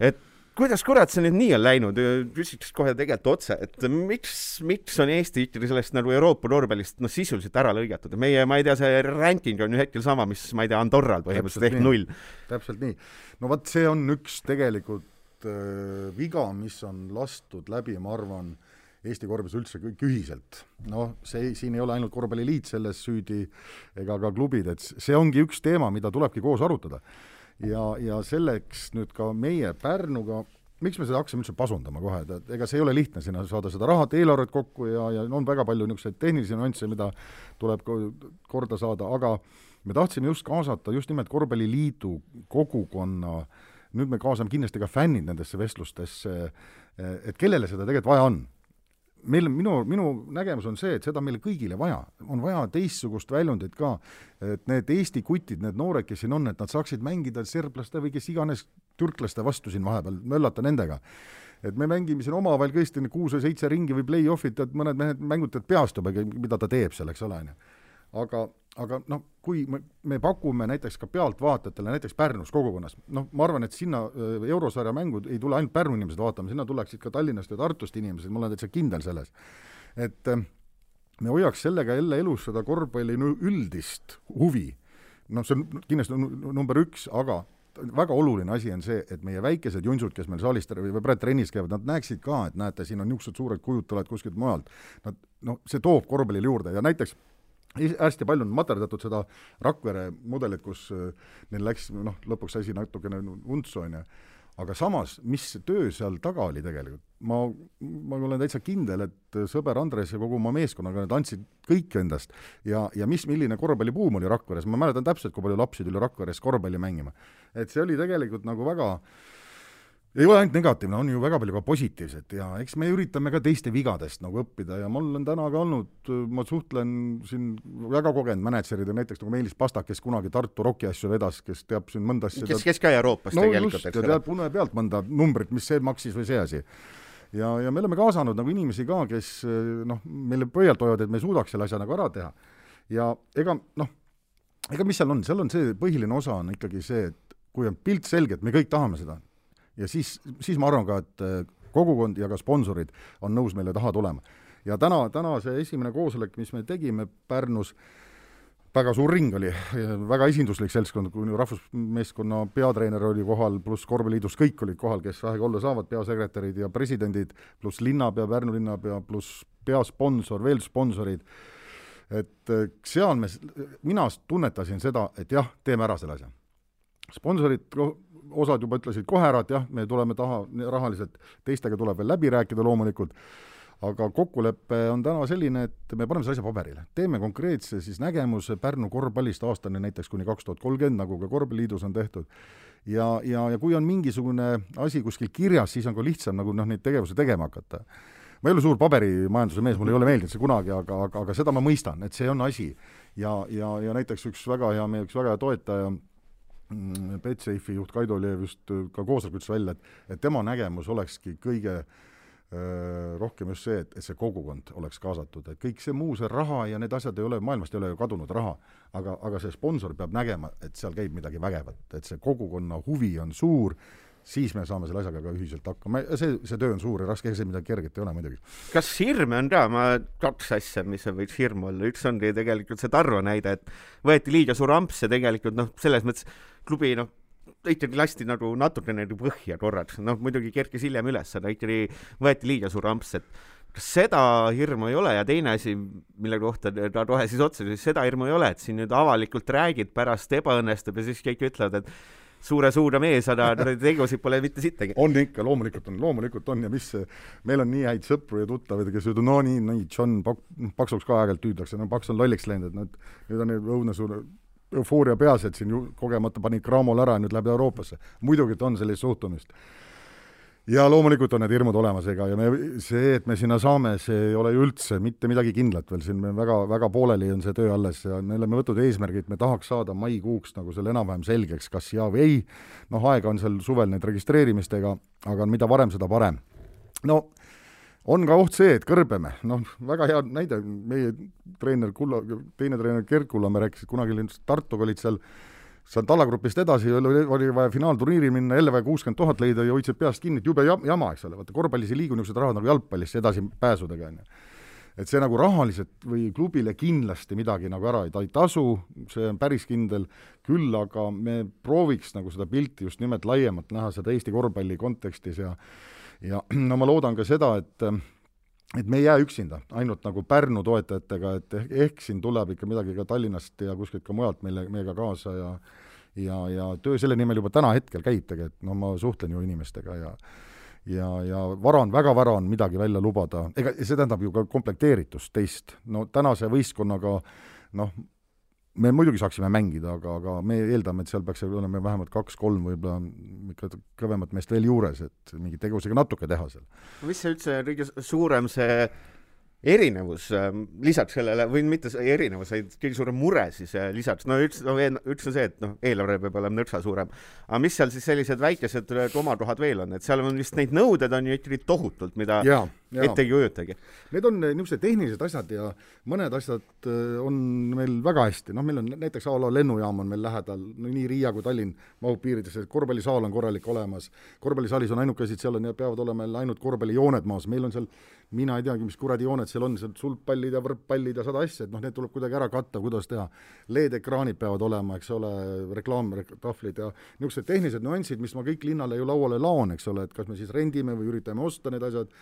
et kuidas kurat see nüüd nii on läinud, küsiks kohe tegelikult otse, et miks, miks on Eesti ikkagi sellest nagu Euroopa korvpallist noh, sisuliselt ära lõigatud, meie, ma ei tea, see ranking on ju hetkel sama, mis ma ei tea, Andorral põhimõtteliselt ehk null. täpselt nii. no vot, see on üks tegelikult äh, viga, mis on lastud läbi, ma arvan, Eesti korvpallis üldse kõik ühiselt. noh, see, siin ei ole ainult korvpalliliit selles süüdi ega ka klubid, et see ongi üks teema, mida tulebki koos arutada. Ja, ja selleks nüüd ka meie Pärnuga miks me seda hakkasime üldse pasundama kohe, et ega see ei ole lihtne sinna saada seda raha, eelarvet kokku ja, ja on väga palju niisuguseid tehnilisi nüansse, mida tuleb korda saada, aga me tahtsime just kaasata just nimelt Korvpalliliidu kogukonna, nüüd me kaasame kindlasti ka fännid nendesse vestlustesse, et kellele seda tegelikult vaja on meil, minu, minu nägemus on see, et seda meile kõigile vaja, on vaja teistsugust väljundit ka, et need Eesti kutid, need noored, kes siin on, et nad saaksid mängida serblaste või kes iganes türklaste vastu siin vahepeal, möllata nendega. et me mängime siin omavahel tõesti kuus või seitse ringi või play-off'id, et mõned mehed mängutavad peast juba, mida ta teeb seal, eks ole, on ju. Aga aga noh, kui me, me pakume näiteks ka pealtvaatajatele, näiteks Pärnus kogukonnas, noh, ma arvan, et sinna äh, eurosarja mängud ei tule ainult Pärnu inimesed vaatama, sinna tuleksid ka Tallinnast ja Tartust inimesed, ma olen täitsa kindel selles. et äh, me hoiaks sellega jälle elus seda korvpalli üldist huvi, noh, see on kindlasti number üks, aga väga oluline asi on see, et meie väikesed junsud, kes meil saalis või praegu trennis käivad, nad näeksid ka, et näete, siin on niisugused suured kujud tulevad kuskilt mujalt. Nad, noh, see toob korvpallile juurde ja näiteks hästi palju on materdatud seda Rakvere mudelit, kus äh, neil läks noh, lõpuks asi natukene untsu, on ju, aga samas, mis töö seal taga oli tegelikult, ma, ma olen täitsa kindel, et sõber Andres ja kogu oma meeskonnaga, nad andsid kõik endast. Ja, ja mis, milline korvpallibuum oli Rakveres, ma mäletan täpselt, kui palju lapsi tuli Rakveres korvpalli mängima. et see oli tegelikult nagu väga äh, ei ole ainult negatiivne, on ju väga palju ka positiivset ja eks me üritame ka teiste vigadest nagu õppida ja mul on täna ka olnud, ma suhtlen siin väga kogenud mänedžerid, näiteks nagu Meelis Pastak, kes kunagi Tartu Rocki asju vedas, kes teab siin mõnda asja kes, kes ka Euroopas no, tegelikult, eks ole. teab une pealt mõnda numbrit, mis see maksis või see asi. ja, ja me oleme kaasanud nagu inimesi ka, kes noh, meile pöialt hoiavad, et me suudaks selle asja nagu ära teha. ja ega noh, ega mis seal on, seal on see põhiline osa on ikkagi see, et kui on pilt selge, et me kõik tahame seda, ja siis, siis ma arvan ka, et äh, kogukond ja ka sponsorid on nõus meile taha tulema. ja täna, täna see esimene koosolek, mis me tegime Pärnus, väga suur ring oli, väga esinduslik seltskond, kuni rahvusmeeskonna peatreener oli kohal, pluss korvpalliliidus kõik olid kohal, kes vähegi olla saavad, peasekretärid ja presidendid, pluss linnapea, Pärnu linnapea, pluss peasponsor, veel sponsorid, et äh, seal me, mina tunnetasin seda, et jah, teeme ära selle asja. sponsorid osad juba ütlesid kohe ära, et jah, me tuleme taha rahaliselt, teistega tuleb veel läbi rääkida loomulikult, aga kokkulepe on täna selline, et me paneme selle asja paberile, teeme konkreetse siis nägemuse Pärnu korvpallist aastani näiteks kuni kaks tuhat kolmkümmend, nagu ka Korvpalliliidus on tehtud, ja, ja, ja kui on mingisugune asi kuskil kirjas, siis on ka lihtsam nagu noh, neid tegevusi tegema hakata. Ma ei ole suur paberimajanduse mees, mulle ei ole meeldinud see kunagi, aga, aga, aga seda ma mõistan, et see on asi. ja, ja, ja näiteks üks väga hea, meie üks väga hea toetaja, Betsafe'i juht Kaido Leev just ka koosolekul ütles välja, et, et tema nägemus olekski kõige öö, rohkem just see, et, et see kogukond oleks kaasatud, et kõik see muu, see raha ja need asjad ei ole, maailmast ei ole ju kadunud raha, aga, aga see sponsor peab nägema, et seal käib midagi vägevat, et see kogukonna huvi on suur siis me saame selle asjaga ka ühiselt hakkama, see, see töö on suur ja raske, ega see midagi kerget ei ole muidugi. kas hirme on ka, ma, kaks asja, mis võiks hirm olla, üks ongi tegelikult see Tarvo näide, et võeti liiga suur amps ja tegelikult noh, selles mõttes klubi noh, ikkagi lasti nagu natukene nagu põhja korraks, noh muidugi kerkis hiljem üles, aga ikkagi võeti liiga suur amps, et kas seda hirmu ei ole? Ja teine asi, mille kohta ta kohe siis küsis, seda hirmu ei ole, et siin nüüd avalikult räägid, pärast ebaõnnestub ja siis kõik ütlevad, et suure suure mees, aga tegusid pole mitte sittagi. on ikka, loomulikult on, loomulikult on ja mis, meil on nii häid sõpru ja tuttavaid, kes ütlevad, no nii, nii, John Pak-, Paksuks ka aeg-ajalt tüüdakse, no Paks on lolliks läinud, et nüüd, nüüd on õudne suur eufooria peas, et siin ju kogemata pani Cramol ära ja nüüd läheb Euroopasse. muidugi, et on sellist suhtumist ja loomulikult on need hirmud olemas, ega ja me, see, et me sinna saame, see ei ole ju üldse mitte midagi kindlat veel, siin me väga, väga pooleli on see töö alles ja me oleme võtnud eesmärgi, et me tahaks saada maikuuks nagu selle enam-vähem selgeks, kas jaa või ei, noh, aega on seal suvel need registreerimistega, aga mida varem, seda parem. no on ka oht see, et kõrbeme, noh, väga hea näide, meie treener Kulla, teine treener Gerd Kullamäe rääkis, et kunagi Tartuga olid seal sealt alagrupist edasi oli, vaja finaalturniiri minna, jälle vaja kuuskümmend tuhat leida ja hoidsid peast kinni, et jube jama, eks ole, vaata korvpallis ei liigu niisugused rahad nagu jalgpallis edasipääsudega, on ju. et see nagu rahaliselt või klubile kindlasti midagi nagu ära ei, ta ei tasu, see on päris kindel, küll aga me prooviks nagu seda pilti just nimelt laiemalt näha, seda Eesti korvpalli kontekstis ja ja no ma loodan ka seda, et et me ei jää üksinda, ainult nagu Pärnu toetajatega, et ehk, ehk siin tuleb ikka midagi ka Tallinnast ja kuskilt ka mujalt meile, meiega kaasa ja ja, ja töö selle nimel juba täna hetkel käib tegelikult, no ma suhtlen ju inimestega ja ja, ja vara on, väga vara on midagi välja lubada, ega see tähendab ju ka komplekteeritust teist, no tänase võistkonnaga noh, me muidugi saaksime mängida, aga, aga me eeldame, et seal peaks olema vähemalt kaks-kolm võib-olla ikka kõvemat meest veel juures, et mingeid tegevusi ka natuke teha seal. mis see üldse kõige suurem see erinevus ähm, lisaks sellele või mitte erinevus, vaid kõige suurem mure siis äh, lisaks, no üks, no üks on see, et noh, eelarve peab olema nõrksa suurem. aga mis seal siis sellised väikesed komakohad veel on, et seal on vist neid nõuded on ju ikkagi tohutult, mida ja, ja. ette ei kujutagi. Need on äh, niisugused tehnilised asjad ja mõned asjad äh, on meil väga hästi, noh, meil on näiteks a la lennujaam on meil lähedal, no nii Riia kui Tallinn mahub piiridesse, korvpallisaal on korralik olemas, korvpallisaalis on ainuke asi, et seal on peavad olema ainult korvpallijooned maas, meil on seal mina ei teagi, mis kuradi jooned seal on, seal sulgpallid ja võrkpallid ja sada asja, et noh, need tuleb kuidagi ära katta, kuidas teha. LED-ekraanid peavad olema, eks ole, reklaamtahvlid ja niisugused tehnilised nüansid, mis ma kõik linnale ju lauale laon, eks ole, et kas me siis rendime või üritame osta need asjad.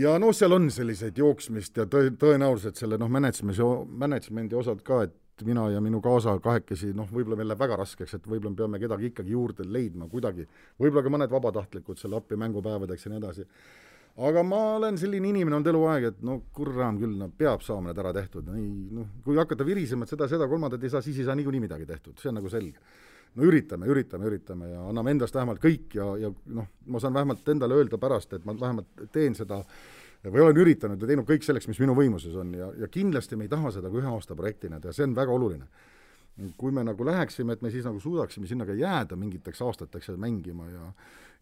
Ja noh, seal on selliseid jooksmist ja tõe, tõenäoliselt selle noh, management'i, management'i osad ka, et mina ja minu kaasa kahekesi, noh, võib-olla meil läheb väga raskeks, et võib-olla me peame kedagi ikkagi juurde leidma kuidagi, võib-olla ka mõned vabatahtlikud selle appi mängupäevadeks ja nii edasi aga ma olen selline inimene olnud eluaeg, et no kuram küll, no peab saama need ära tehtud, ei noh, kui hakata virisema, et seda, seda, kolmandat ei saa, siis ei saa niikuinii midagi tehtud, see on nagu selge. no üritame, üritame, üritame ja anname endast vähemalt kõik ja, ja noh, ma saan vähemalt endale öelda pärast, et ma vähemalt teen seda või olen üritanud ja teinud kõik selleks, mis minu võimuses on ja, ja kindlasti me ei taha seda kui ühe aasta projektina teha, see on väga oluline. kui me nagu läheksime, et me siis nagu suudaksime sinna ka jääda mingiteks aastateks mängima ja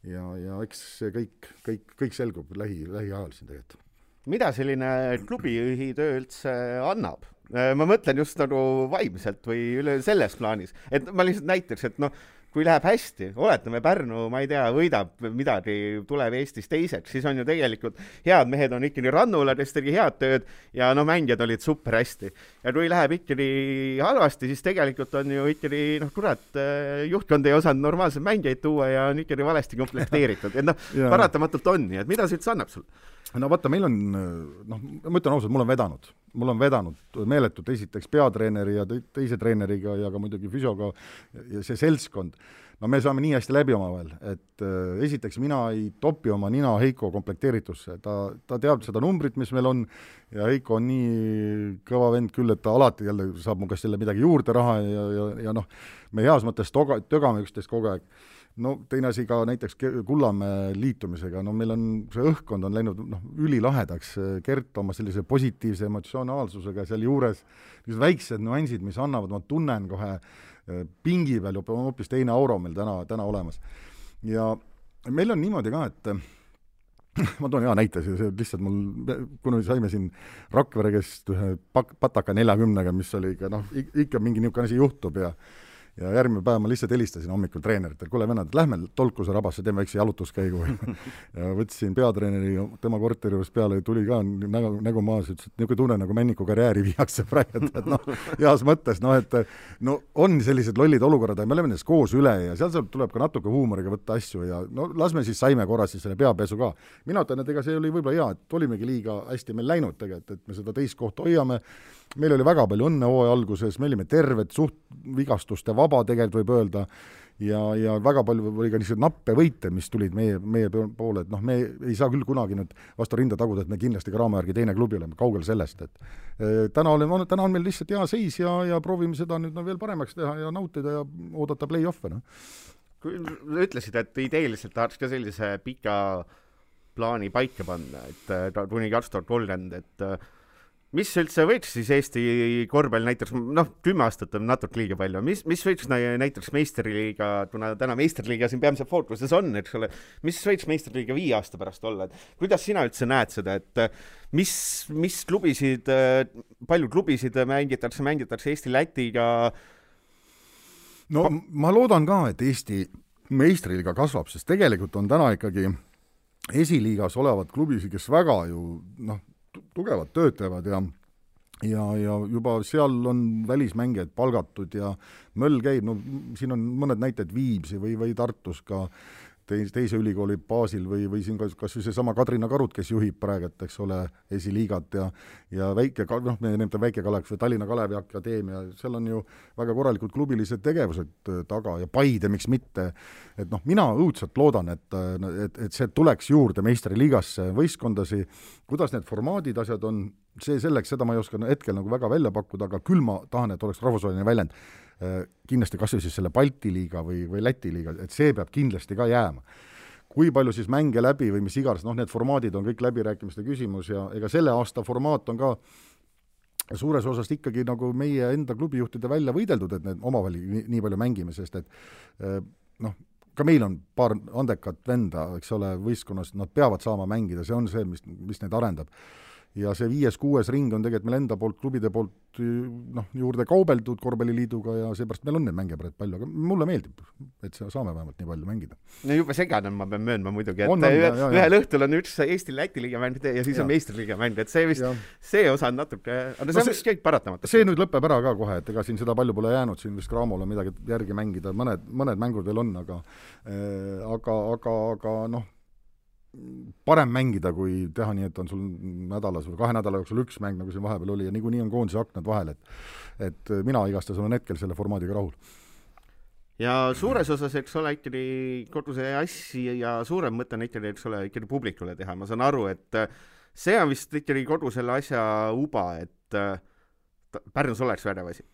ja, ja eks see kõik, kõik, kõik selgub lähi, lähiajal siin tegelikult. mida selline klubijuhi töö üldse annab? ma mõtlen just nagu vaimselt või üle selles plaanis, et ma lihtsalt näiteks, et noh, kui läheb hästi, oletame Pärnu, ma ei tea, võidab midagi, tuleb Eestis teiseks, siis on ju tegelikult head mehed on ikkagi rannul, kes tegi head tööd ja no mängijad olid super hästi. ja kui läheb ikkagi halvasti, siis tegelikult on ju ikkagi noh, kurat, eh, juhtkond ei osanud normaalseid mängijaid tuua ja on ikkagi valesti komplekteeritud, et noh, paratamatult on nii, et mida see üldse annab sulle? No vaata, meil on noh, ma ütlen ausalt, mul on vedanud, mul on vedanud meeletult, esiteks peatreeneri ja teise treeneriga ja ka muidugi füsioga ja see seltskond, no me saame nii hästi läbi omavahel, et äh, esiteks mina ei topi oma nina Heiko komplekteeritusse, ta, ta teab seda numbrit, mis meil on, ja Heiko on nii kõva vend küll, et ta alati jälle saab mu käest jälle midagi juurde raha ja, ja, ja noh, me heas mõttes toga, tögame üksteist kogu aeg no teine asi ka näiteks Kullamäe liitumisega, no meil on, see õhkkond on läinud noh, ülilahedaks, Gert oma sellise positiivse emotsionaalsusega sealjuures, niisugused väiksed nüansid, mis annavad, ma tunnen kohe eh, pingi peal juba hoopis teine auro meil täna, täna olemas. ja meil on niimoodi ka, et ma toon hea näite, see lihtsalt mul, kuna saime siin Rakvere käest ühe pak-, pataka neljakümnega, mis oli ikka noh, ikka mingi niisugune asi juhtub ja ja järgmine päev ma lihtsalt helistasin hommikul treeneritele, kuule vennad, lähme Tolkuse rabasse, teeme väikse jalutuskäigu ja võtsin peatreeneri tema korteri juures peale tuli ka nägu, nägu maas, ütles, et niisugune tunne, nagu Männiku karjääri viiakse praegu, et, noh, heas mõttes, noh et no on sellised lollid olukorrad, aga me oleme nendest koos üle ja seal tuleb ka natuke huumoriga võtta asju ja no las me siis saime korra siis selle peapesu ka. mina ütlen, et ega see oli võib-olla hea, et olimegi liiga hästi meil läinud tegelikult, et me seda teist kohta hoiame, meil oli väga palju õnne hooaja alguses, me olime terved, suht vigastuste vaba tegelikult võib öelda, ja, ja väga palju oli ka niisuguseid nappe võite, mis tulid meie, meie poole, et noh, me ei saa küll kunagi nüüd vastu rinda taguda, et me kindlasti Graamo järgi teine klubi oleme, kaugel sellest, et e, täna oleme, täna on meil lihtsalt hea seis ja, ja proovime seda nüüd no veel paremaks teha ja nautida ja oodata play-off'e, noh. ütlesid, et ideeliselt tahaks ka sellise pika plaani paika panna, et kuni kaks tuhat kolmkümmend, et mis üldse võiks siis Eesti korvpall näiteks, noh, kümme aastat on natuke liiga palju, mis, mis võiks näiteks meistriliiga, kuna täna meistriliiga siin peamiselt fookuses on, eks ole, mis võiks meistriliiga viie aasta pärast olla, et kuidas sina üldse näed seda, et mis, mis klubisid, palju klubisid mängitakse, mängitakse Eesti-Lätiga? no ma loodan ka, et Eesti meistriliiga kasvab, sest tegelikult on täna ikkagi esiliigas olevad klubisid, kes väga ju noh, tugevat tööd teevad ja ja, ja juba seal on välismängijaid palgatud ja möll käib, no siin on mõned näited Viimsi või, või Tartus ka. teis, teise ülikooli baasil või, või siin kas, kas või seesama Kadrina Karut, kes juhib praegu, et eks ole, esiliigat ja ja väike, noh, me nimetame Väike Kalev või Tallinna Kalevi Akadeemia, seal on ju väga korralikud klubilised tegevused äh, taga ja Paide, miks mitte, et noh, mina õudselt loodan, et, äh, et, et see tuleks juurde meistriliigasse võistkondasi, kuidas need formaadid, asjad on, see selleks, seda ma ei oska hetkel nagu väga välja pakkuda, aga küll ma tahan, et oleks rahvusvaheline väljend kindlasti kas või siis selle Balti liiga või, või Läti liiga, et see peab kindlasti ka jääma. kui palju siis mänge läbi või mis iganes, noh, need formaadid on kõik läbirääkimiste küsimus ja ega selle aasta formaat on ka suures osas ikkagi nagu meie enda klubijuhtide välja võideldud, et need omavahel nii, nii palju mängime, sest et äh, noh, ka meil on paar andekat venda, eks ole, võistkonnas, nad peavad saama mängida, see on see, mis, mis neid arendab ja see viies-kuues ring on tegelikult meil enda poolt, klubide poolt noh, juurde kaubeldud Korvpalliliiduga ja seepärast meil on neid mänge praegu palju, aga mulle meeldib, et saame vähemalt nii palju mängida. no jube segane on, ma pean möönma muidugi, et on, on, ühe, ja, ühel õhtul on üks Eesti-Läti liiga mäng ja siis ja. on meistriliiga mäng, et see vist, see osa on natuke, aga see no on vist kõik paratamatu. see nüüd lõpeb ära ka kohe, et ega siin seda palju pole jäänud, siin vist Cramole midagi järgi mängida, mõned, mõned mängud veel on, aga äh, aga, aga, aga noh parem mängida, kui teha nii, et on sul nädalas või kahe nädala jooksul üks mäng, nagu siin vahepeal oli, ja niikuinii on koondise aknad vahel, et et mina igastahes olen hetkel selle formaadiga rahul. ja suures osas, eks ole, ikkagi kogu see assi ja suurem mõte on ikkagi, eks ole, ikkagi publikule teha, ma saan aru, et see on vist ikkagi kogu selle asja uba, et Pärnus oleks vägev asi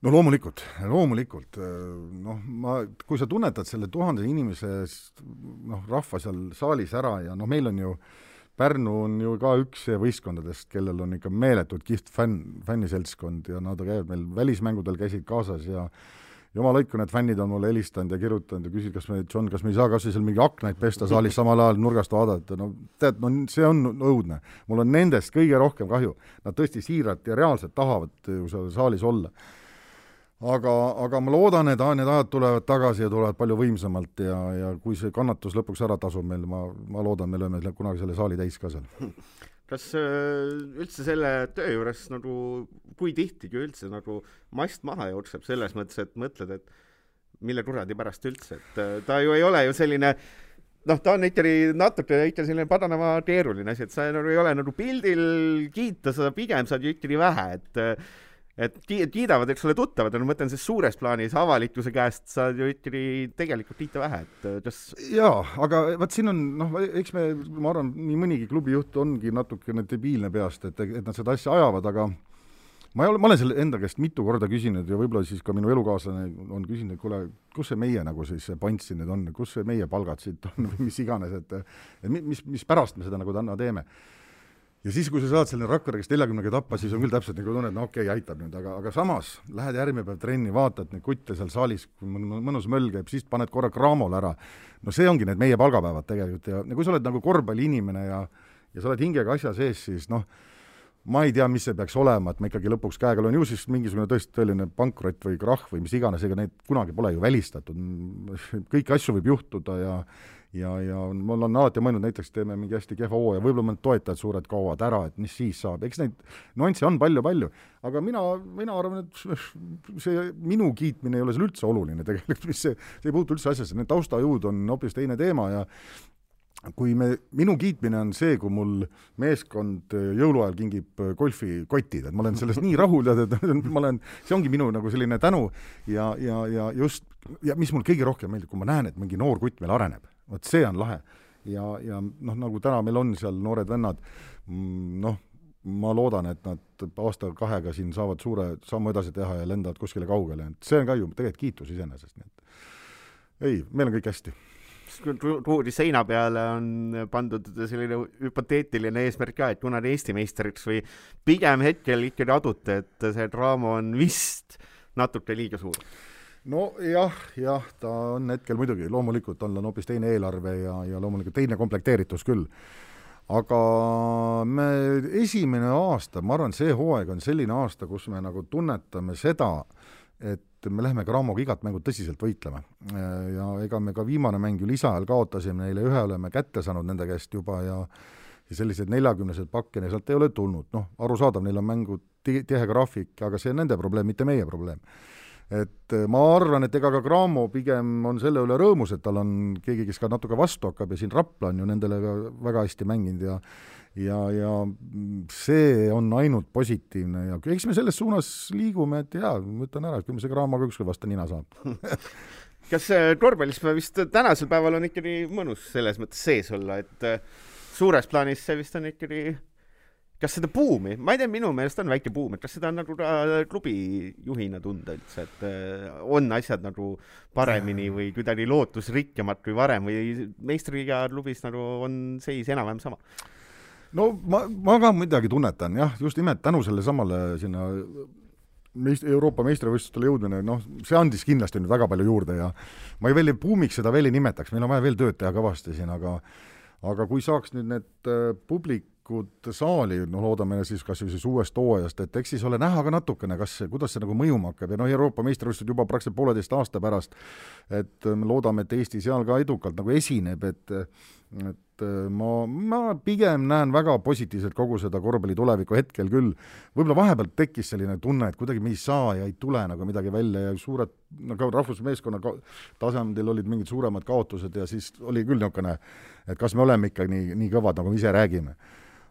no loomulikult, loomulikult, noh, ma, kui sa tunnetad selle tuhande inimese noh, rahva seal saalis ära ja noh, meil on ju Pärnu on ju ka üks võistkondadest, kellel on ikka meeletult kihvt fänn, fänniseltskond ja nad käivad meil välismängudel, käisid kaasas ja jumala õiku, need fännid on mulle helistanud ja kirjutanud ja küsinud, kas me, John, kas me ei saa kas või seal mingi aknaid pesta saalis samal ajal nurgast vaadata, no tead, no see on õudne. mul on nendest kõige rohkem kahju. Nad tõesti siiralt ja reaalselt tahavad ju seal saalis olla aga, aga ma loodan, et need ajad tulevad tagasi ja tulevad palju võimsamalt ja, ja kui see kannatus lõpuks ära tasub meil, ma, ma loodan, me lööme kunagi selle saali täis ka seal. kas äh, üldse selle töö juures nagu, kui tihtigi üldse nagu mast maha jookseb selles mõttes, et mõtled, et mille kuradi pärast üldse, et äh, ta ju ei ole ju selline noh, ta on ikkagi natuke ikka selline padanema keeruline asi, et sa nagu ei ole nagu pildil kiita, sa pigem saad ju ikkagi vähe, et et kiidavad, eks ole, tuttavad, ma mõtlen siis suures plaanis avalikkuse käest saad ju ikkagi tegelikult kiita vähe, et kas jaa, aga vot siin on noh, eks me, ma arvan, nii mõnigi klubijuht ongi natukene debiilne peast, et, et nad seda asja ajavad, aga ma ei ole, ma olen selle enda käest mitu korda küsinud ja võib-olla siis ka minu elukaaslane on küsinud, et kuule, kus see meie nagu siis pants siin nüüd on, kus see meie palgad siit on või mis iganes, et et mis, mis pärast me seda nagu täna teeme ja siis, kui sa saad selle Rakvere käest neljakümnega tappa, siis on küll täpselt nagu tunne, et no okei okay,, aitab nüüd, aga, aga samas lähed järgmine päev trenni, vaatad neid kutte seal saalis, mõnus möll käib, siis paned korra Cramole ära. no see ongi need meie palgapäevad tegelikult ja, ja kui sa oled nagu korvpalliinimene ja ja sa oled hingega asja sees, siis noh, ma ei tea, mis see peaks olema, et ma ikkagi lõpuks käega löön, ju siis mingisugune tõesti tõeline pankrot või krahh või mis iganes, ega neid kunagi pole ju välistatud, kõiki asju võib juhtuda ja ja, ja ma olen alati mõelnud, näiteks teeme mingi hästi kehva hooaja, võib-olla mõned toetajad suured kaovad ära, et mis siis saab, eks neid nüansse on palju-palju, aga mina, mina arvan, et see minu kiitmine ei ole seal üldse oluline tegelikult, mis see, see ei puutu üldse asjasse, need taustajõud on hoopis teine teema ja kui me, minu kiitmine on see, kui mul meeskond jõuluajal kingib golfikotid, et ma olen sellest nii rahul ja et ma olen, see ongi minu nagu selline tänu ja, ja, ja just, ja mis mul kõige rohkem meeldib, kui ma näen, et mingi noor kutt meil areneb vot see on lahe. ja, ja noh, nagu täna meil on seal noored vennad, mm, noh, ma loodan, et nad aasta-kahega siin saavad suure sammu edasi teha ja lendavad kuskile kaugele, et see on ka ju tegelikult kiitus iseenesest, nii et ei, meil on kõik hästi. Tuuri seina peale on pandud selline hüpoteetiline eesmärk ka, et kuna te Eesti meistriks või pigem hetkel ikkagi adute, et see draama on vist natuke liiga suur nojah, jah, ta on hetkel muidugi, loomulikult tal on hoopis teine eelarve ja, ja loomulikult teine komplekteeritus küll. aga me, esimene aasta, ma arvan, see hooaeg on selline aasta, kus me nagu tunnetame seda, et me läheme Gramoga igat mängu tõsiselt võitlema. ja ega me ka viimane mäng ju lisaajal kaotasime neile, ühe oleme kätte saanud nende käest juba ja ja sellised neljakümnesed pakke sealt ei ole tulnud, noh, arusaadav, neil on mängu tihe graafik, aga see on nende probleem, mitte meie probleem et äh, ma arvan, et ega ka Cramo pigem on selle üle rõõmus, et tal on keegi, kes ka natuke vastu hakkab ja siin Rapla on ju nendele ka väga hästi mänginud ja ja, ja see on ainult positiivne ja eks me selles suunas liigume, et jaa, ma ütlen ära, et küll me see Cramoga ükskord vastu nina saab. Kas korvpallis vist tänasel päeval on ikkagi mõnus selles mõttes sees olla, et äh, suures plaanis see vist on ikkagi kas seda buumi, ma ei tea, minu meelest on väike buum, et kas seda on nagu ka klubi juhina tunda üldse, et äh, on asjad nagu paremini või kuidagi lootusrikkamad kui varem või meistriliiga klubis nagu on seis enam-vähem sama? no ma, ma ka midagi tunnetan jah, just nimelt tänu sellesamale sinna meist-, Euroopa meistrivõistlustele jõudmine, noh, see andis kindlasti nüüd väga palju juurde ja ma ei veel, buumiks seda veel ei nimetaks, meil on vaja veel tööd teha kõvasti siin, aga aga kui saaks nüüd need äh, publik tulekut saali, no loodame siis kas või siis uuest hooajast, et eks siis ole näha ka natukene, kas, kuidas see nagu mõjuma hakkab ja noh, Euroopa meistrivõistlused juba praktiliselt pooleteist aasta pärast, et me loodame, et Eesti seal ka edukalt nagu esineb, et et ma, ma pigem näen väga positiivselt kogu seda korvpalli tulevikku hetkel küll. võib-olla vahepeal tekkis selline tunne, et kuidagi me ei saa ja ei tule nagu midagi välja ja suured, no ka rahvusmeeskonna tasandil olid mingid suuremad kaotused ja siis oli küll niisugune, et kas me oleme ikka nii, nii kõvad, nagu me ise räägime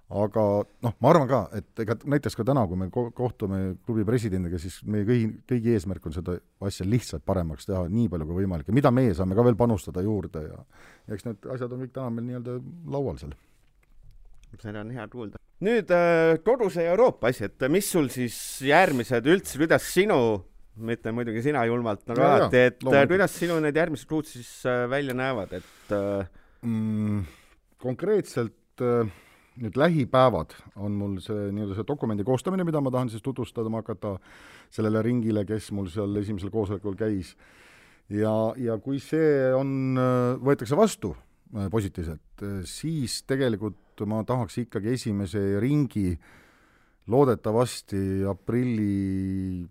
aga noh, ma arvan ka, et ega näiteks ka täna, kui me ko kohtume klubi presidendiga, siis meie kõigi, kõigi eesmärk on seda asja lihtsalt paremaks teha, nii palju kui võimalik ja mida meie saame ka veel panustada juurde ja eks need asjad on kõik täna meil nii-öelda laual seal. seda on hea kuulda. nüüd äh, koduse Euroopa asi, et mis sul siis järgmised üldse, kuidas sinu ütlen muidugi sina julmalt nagu ja, alati, et äh, loomulikult. kuidas sinu need järgmised kuud siis äh, välja näevad, et äh... mm, konkreetselt äh, nüüd lähipäevad on mul see nii-öelda see dokumendi koostamine, mida ma tahan siis tutvustama hakata sellele ringile, kes mul seal esimesel koosolekul käis. ja, ja kui see on, võetakse vastu äh, positiivselt, äh, siis tegelikult ma tahaks ikkagi esimese ringi loodetavasti aprilli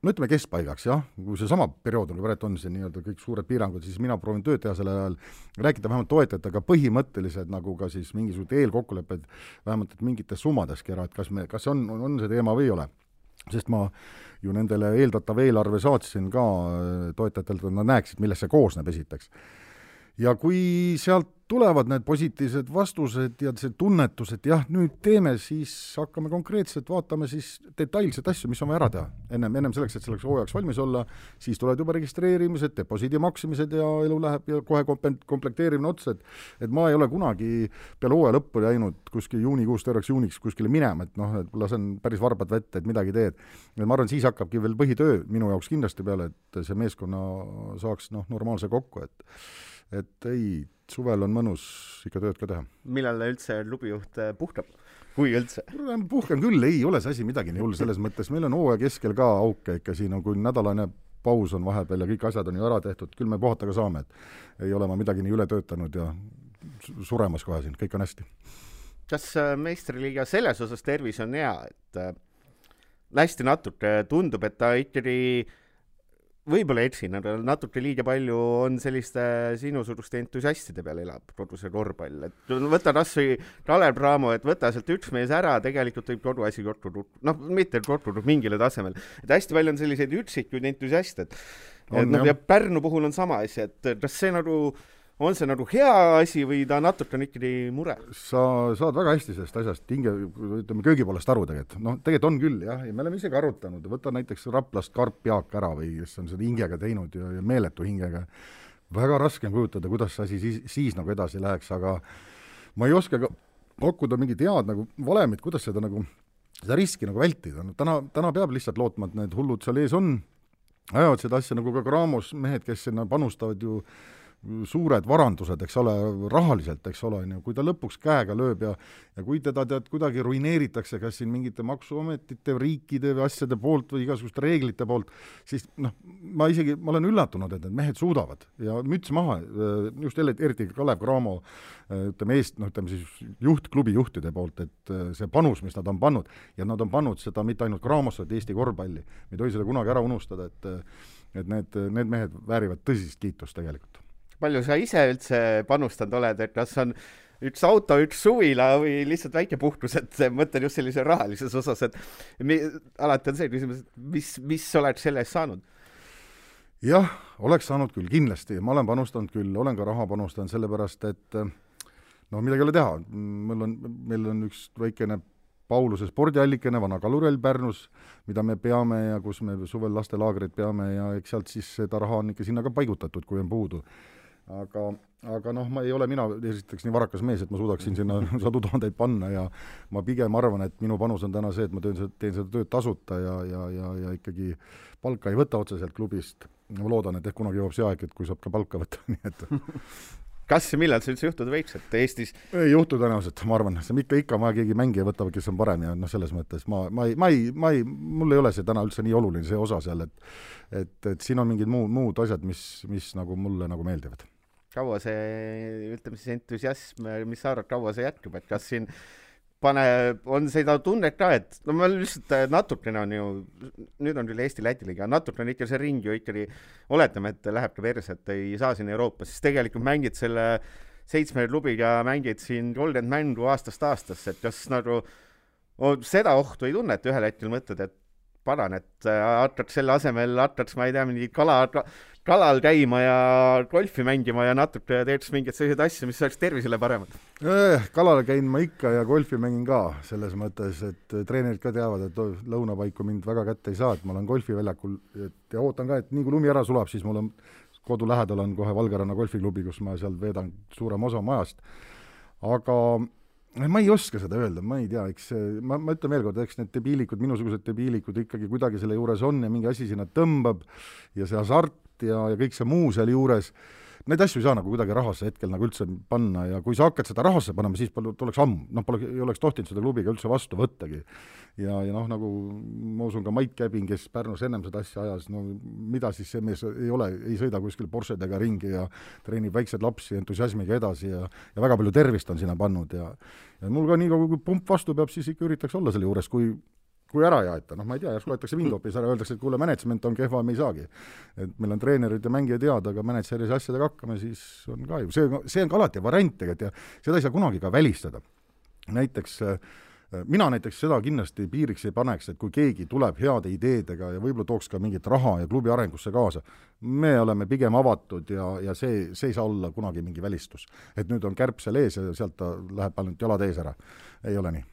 no ütleme keskpaigaks jah, kui seesama periood, nagu praegu on see nii-öelda kõik suured piirangud, siis mina proovin tööd teha sellel ajal, rääkida vähemalt toetajatega põhimõttelised nagu ka siis mingisugused eelkokkulepped, vähemalt et mingites summadaski ära, et kas me, kas on, on see teema või ei ole. sest ma ju nendele eeldatava eelarve saatsin ka toetajatelt, et nad näeksid, millest see koosneb esiteks. ja kui sealt tulevad need positiivsed vastused ja see tunnetus, et jah, nüüd teeme, siis hakkame konkreetselt, vaatame siis detailseid asju, mis on vaja ära teha. ennem, ennem selleks, et selleks hooajaks valmis olla, siis tulevad juba registreerimised, deposiidi maksmised ja elu läheb ja kohe komp-, komplekteerimine otsa, et et ma ei ole kunagi peale hooaja lõppu läinud kuskil juunikuust terveks juuniks kuskile minema, et noh, et lasen päris varbad vette, et midagi teed. et ma arvan, siis hakkabki veel põhitöö minu jaoks kindlasti peale, et see meeskonna saaks noh, normaalse kokku, et et ei, suvel on mõnus ikka tööd ka teha. millal üldse klubijuht äh, puhkab? kui üldse? puhkan küll, ei ole see asi midagi nii hull, selles mõttes meil on hooaja keskel ka auke ikka siin on, kui nädalane paus on vahepeal ja kõik asjad on ju ära tehtud, küll me puhata ka saame, et ei ole ma midagi nii üle töötanud ja suremas kohe siin, kõik on hästi. kas äh, meistriliiga selles osas tervis on hea, et äh, hästi natuke tundub, et ta ikkagi äh, võib-olla eksin, aga natuke liiga palju on selliste sinusuguste entusiastide peal elab koduse korvpall, et võta kasvõi Kalev Cramo, et võta sealt üks mees ära, tegelikult võib kogu asi kokku kukkuda, noh, mitte kokku kukkuda mingile tasemel, et hästi palju on selliseid üksikuid entusiaste, et et noh, ja Pärnu puhul on sama asi, et kas see nagu äh, on see nagu hea asi või ta natuke on ikkagi mure? sa saad väga hästi sellest asjast hinge, ütleme köögi poolest aru tegelikult, noh, tegelikult on küll jah, ja me oleme isegi arutanud, võta näiteks Raplast Karp Jaak ära või kes on seda hingega teinud ja, ja meeletu hingega, väga raske on kujutada, kuidas see asi siis, siis nagu edasi läheks, aga ma ei oska ka pakkuda mingit head nagu valemit, kuidas seda nagu, seda riski nagu vältida, no täna, täna peab lihtsalt lootma, et need hullud seal ees on, ajavad seda asja nagu ka Graamos mehed, kes sinna panustavad ju suured varandused, eks ole, rahaliselt, eks ole, on ju, kui ta lõpuks käega lööb ja ja kui teda tead kuidagi ruineeritakse, kas siin mingite maksuametite, riikide või asjade poolt või igasuguste reeglite poolt, siis noh, ma isegi, ma olen üllatunud, et need mehed suudavad ja müts maha, just jälle, eriti Kalev Cramo ütleme eest, noh, ütleme siis juht, klubi juhtide poolt, et see panus, mis nad on pannud, ja nad on pannud seda mitte ainult Cramosse, vaid Eesti korvpalli, me ei tohi seda kunagi ära unustada, et et need, need mehed väärivad tõsist kiitust tegelikult palju sa ise üldse panustanud oled, et kas on üks auto, üks suvila või lihtsalt väike puhkus, et mõtlen just sellises rahalises osas, et mi, alati on see küsimus, et mis, mis oled selle eest saanud? jah, oleks saanud küll, kindlasti, ma olen panustanud küll, olen ka raha panustanud, sellepärast et no midagi ei ole teha, mul on, meil on üks väikene Pauluse spordiallikene, vana kalurell Pärnus, mida me peame ja kus me suvel lastelaagreid peame ja eks sealt siis seda raha on ikka sinna ka paigutatud, kui on puudu aga, aga noh, ma ei ole mina esiteks nii varakas mees, et ma suudaksin sinna sadu tuhandeid panna ja ma pigem arvan, et minu panus on täna see, et ma teen seda, teen seda tööd tasuta ja, ja, ja, ja ikkagi palka ei võta otseselt klubist. ma loodan, et ehk kunagi jõuab see aeg, et kui saab ka palka võtta, nii et kas ja millal see üldse juhtuda võiks, et Eestis? Ei juhtu tõenäoliselt, ma arvan, see on ikka, ikka vaja keegi mängija võtab, kes on parem ja noh, selles mõttes ma, ma ei, ma ei, ma ei, mul ei ole see täna üldse nii oluline, see osa seal, et et, et siin on mingid muud, muud asjad, mis, mis nagu mulle nagu meeldivad kaua see, ütleme siis entusiasm, mis sa arvad, kaua see jätkub, et kas siin pane, on seda tunnet ka, et no ma lihtsalt äh, natukene on ju, nüüd on küll Eesti-Läti liiga, natukene ikka see ring ju ikkagi, oletame, et läheb ka perse, et ei saa sinna Euroopasse, siis tegelikult mängid selle seitsme klubiga, mängid siin kolmkümmend mängu aastast aastasse, et kas nagu oh, seda ohtu ei tunne, et ühel hetkel mõtled, et paran, et äh, hakkaks selle asemel, hakkaks, ma ei tea, mingi kala, kalal käima ja golfi mängima ja natuke teeks mingeid selliseid asju, mis oleks tervisele paremad eh,? kalal käin ma ikka ja golfi mängin ka, selles mõttes, et treenerid ka teavad, et lõunapaiku mind väga kätte ei saa, et ma olen golfiväljakul et ja ootan ka, et nii kui lumi ära sulab, siis mul on kodu lähedal on kohe Valgeranna golfiklubi, kus ma seal veedan suurema osa oma ajast. aga ma ei oska seda öelda, ma ei tea, eks ma, ma ütlen veel kord, eks need debiilikud, minusugused debiilikud ikkagi kuidagi selle juures on ja mingi asi sinna tõmbab ja see hasart ja, ja kõik see muu sealjuures, neid asju ei saa nagu kuidagi rahasse hetkel nagu üldse panna ja kui sa hakkad seda rahasse panema, siis palju, tuleks ammu, noh, pole, ei oleks tohtinud seda klubiga üldse vastu võttagi. ja, ja noh, nagu ma usun ka Mait Käbin, kes Pärnus ennem seda asja ajas, no mida siis see mees ei ole, ei sõida kuskil Porschedega ringi ja treenib väikseid lapsi entusiasmiga edasi ja ja väga palju tervist on sinna pannud ja ja mul ka nii kaua, kui pump vastu peab, siis ikka üritaks olla selle juures, kui kui ära ei aeta, noh, ma ei tea, järsku võetakse mind hoopis ära, öeldakse, et kuule, management on kehva, me ei saagi. et meil on treenerid ja mängijad head, aga mänedžeris asjadega hakkame, siis on ka ju, see, see on ka alati variant tegelikult ja seda ei saa kunagi ka välistada. näiteks äh, mina näiteks seda kindlasti piiriks ei paneks, et kui keegi tuleb heade ideedega ja võib-olla tooks ka mingit raha ja klubi arengusse kaasa, me oleme pigem avatud ja, ja see, see ei saa olla kunagi mingi välistus. et nüüd on kärp seal ees ja sealt ta läheb ainult jalad ees ära. ei ole nii.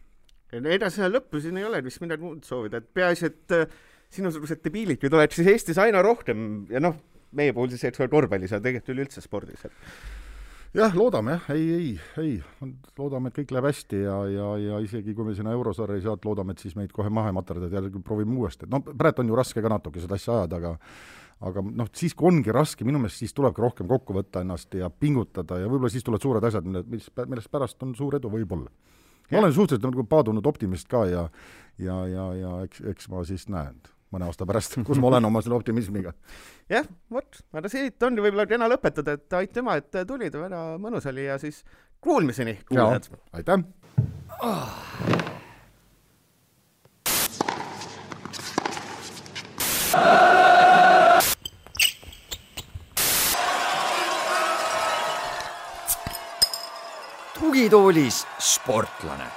Edasi lõppu siin ei ole vist midagi muud soovida, et peaasi, et äh, sinusugused debiilid ju tuleb siis Eestis aina rohkem ja noh, meie puhul siis eks ole korvpallis, aga tegelikult üleüldse spordis, et jah, loodame jah, ei, ei, ei, loodame, et kõik läheb hästi ja, ja, ja isegi kui me sinna eurosarja ei saa, et loodame, et siis meid kohe maha ei materdada, jälle proovime uuesti, et noh, praegu on ju raske ka natuke seda asja ajada, aga aga noh, siis kui ongi raske, minu meelest siis tulebki rohkem kokku võtta ennast ja pingutada ja võib-olla siis tulevad suured asjad, mille, mis, millest pärast on suur edu võib-olla. Ma olen suhteliselt nagu paadunud optimist ka ja ja, ja, ja eks, eks ma siis näen mõne aasta pärast, kus ma olen oma selle optimismiga. jah, vot, aga siit on võib-olla kena lõpetada, et aitüma, et tulid, väga mõnus oli ja siis kuulmiseni, kuulajad. aitäh oh.! Tugitoolis sportlane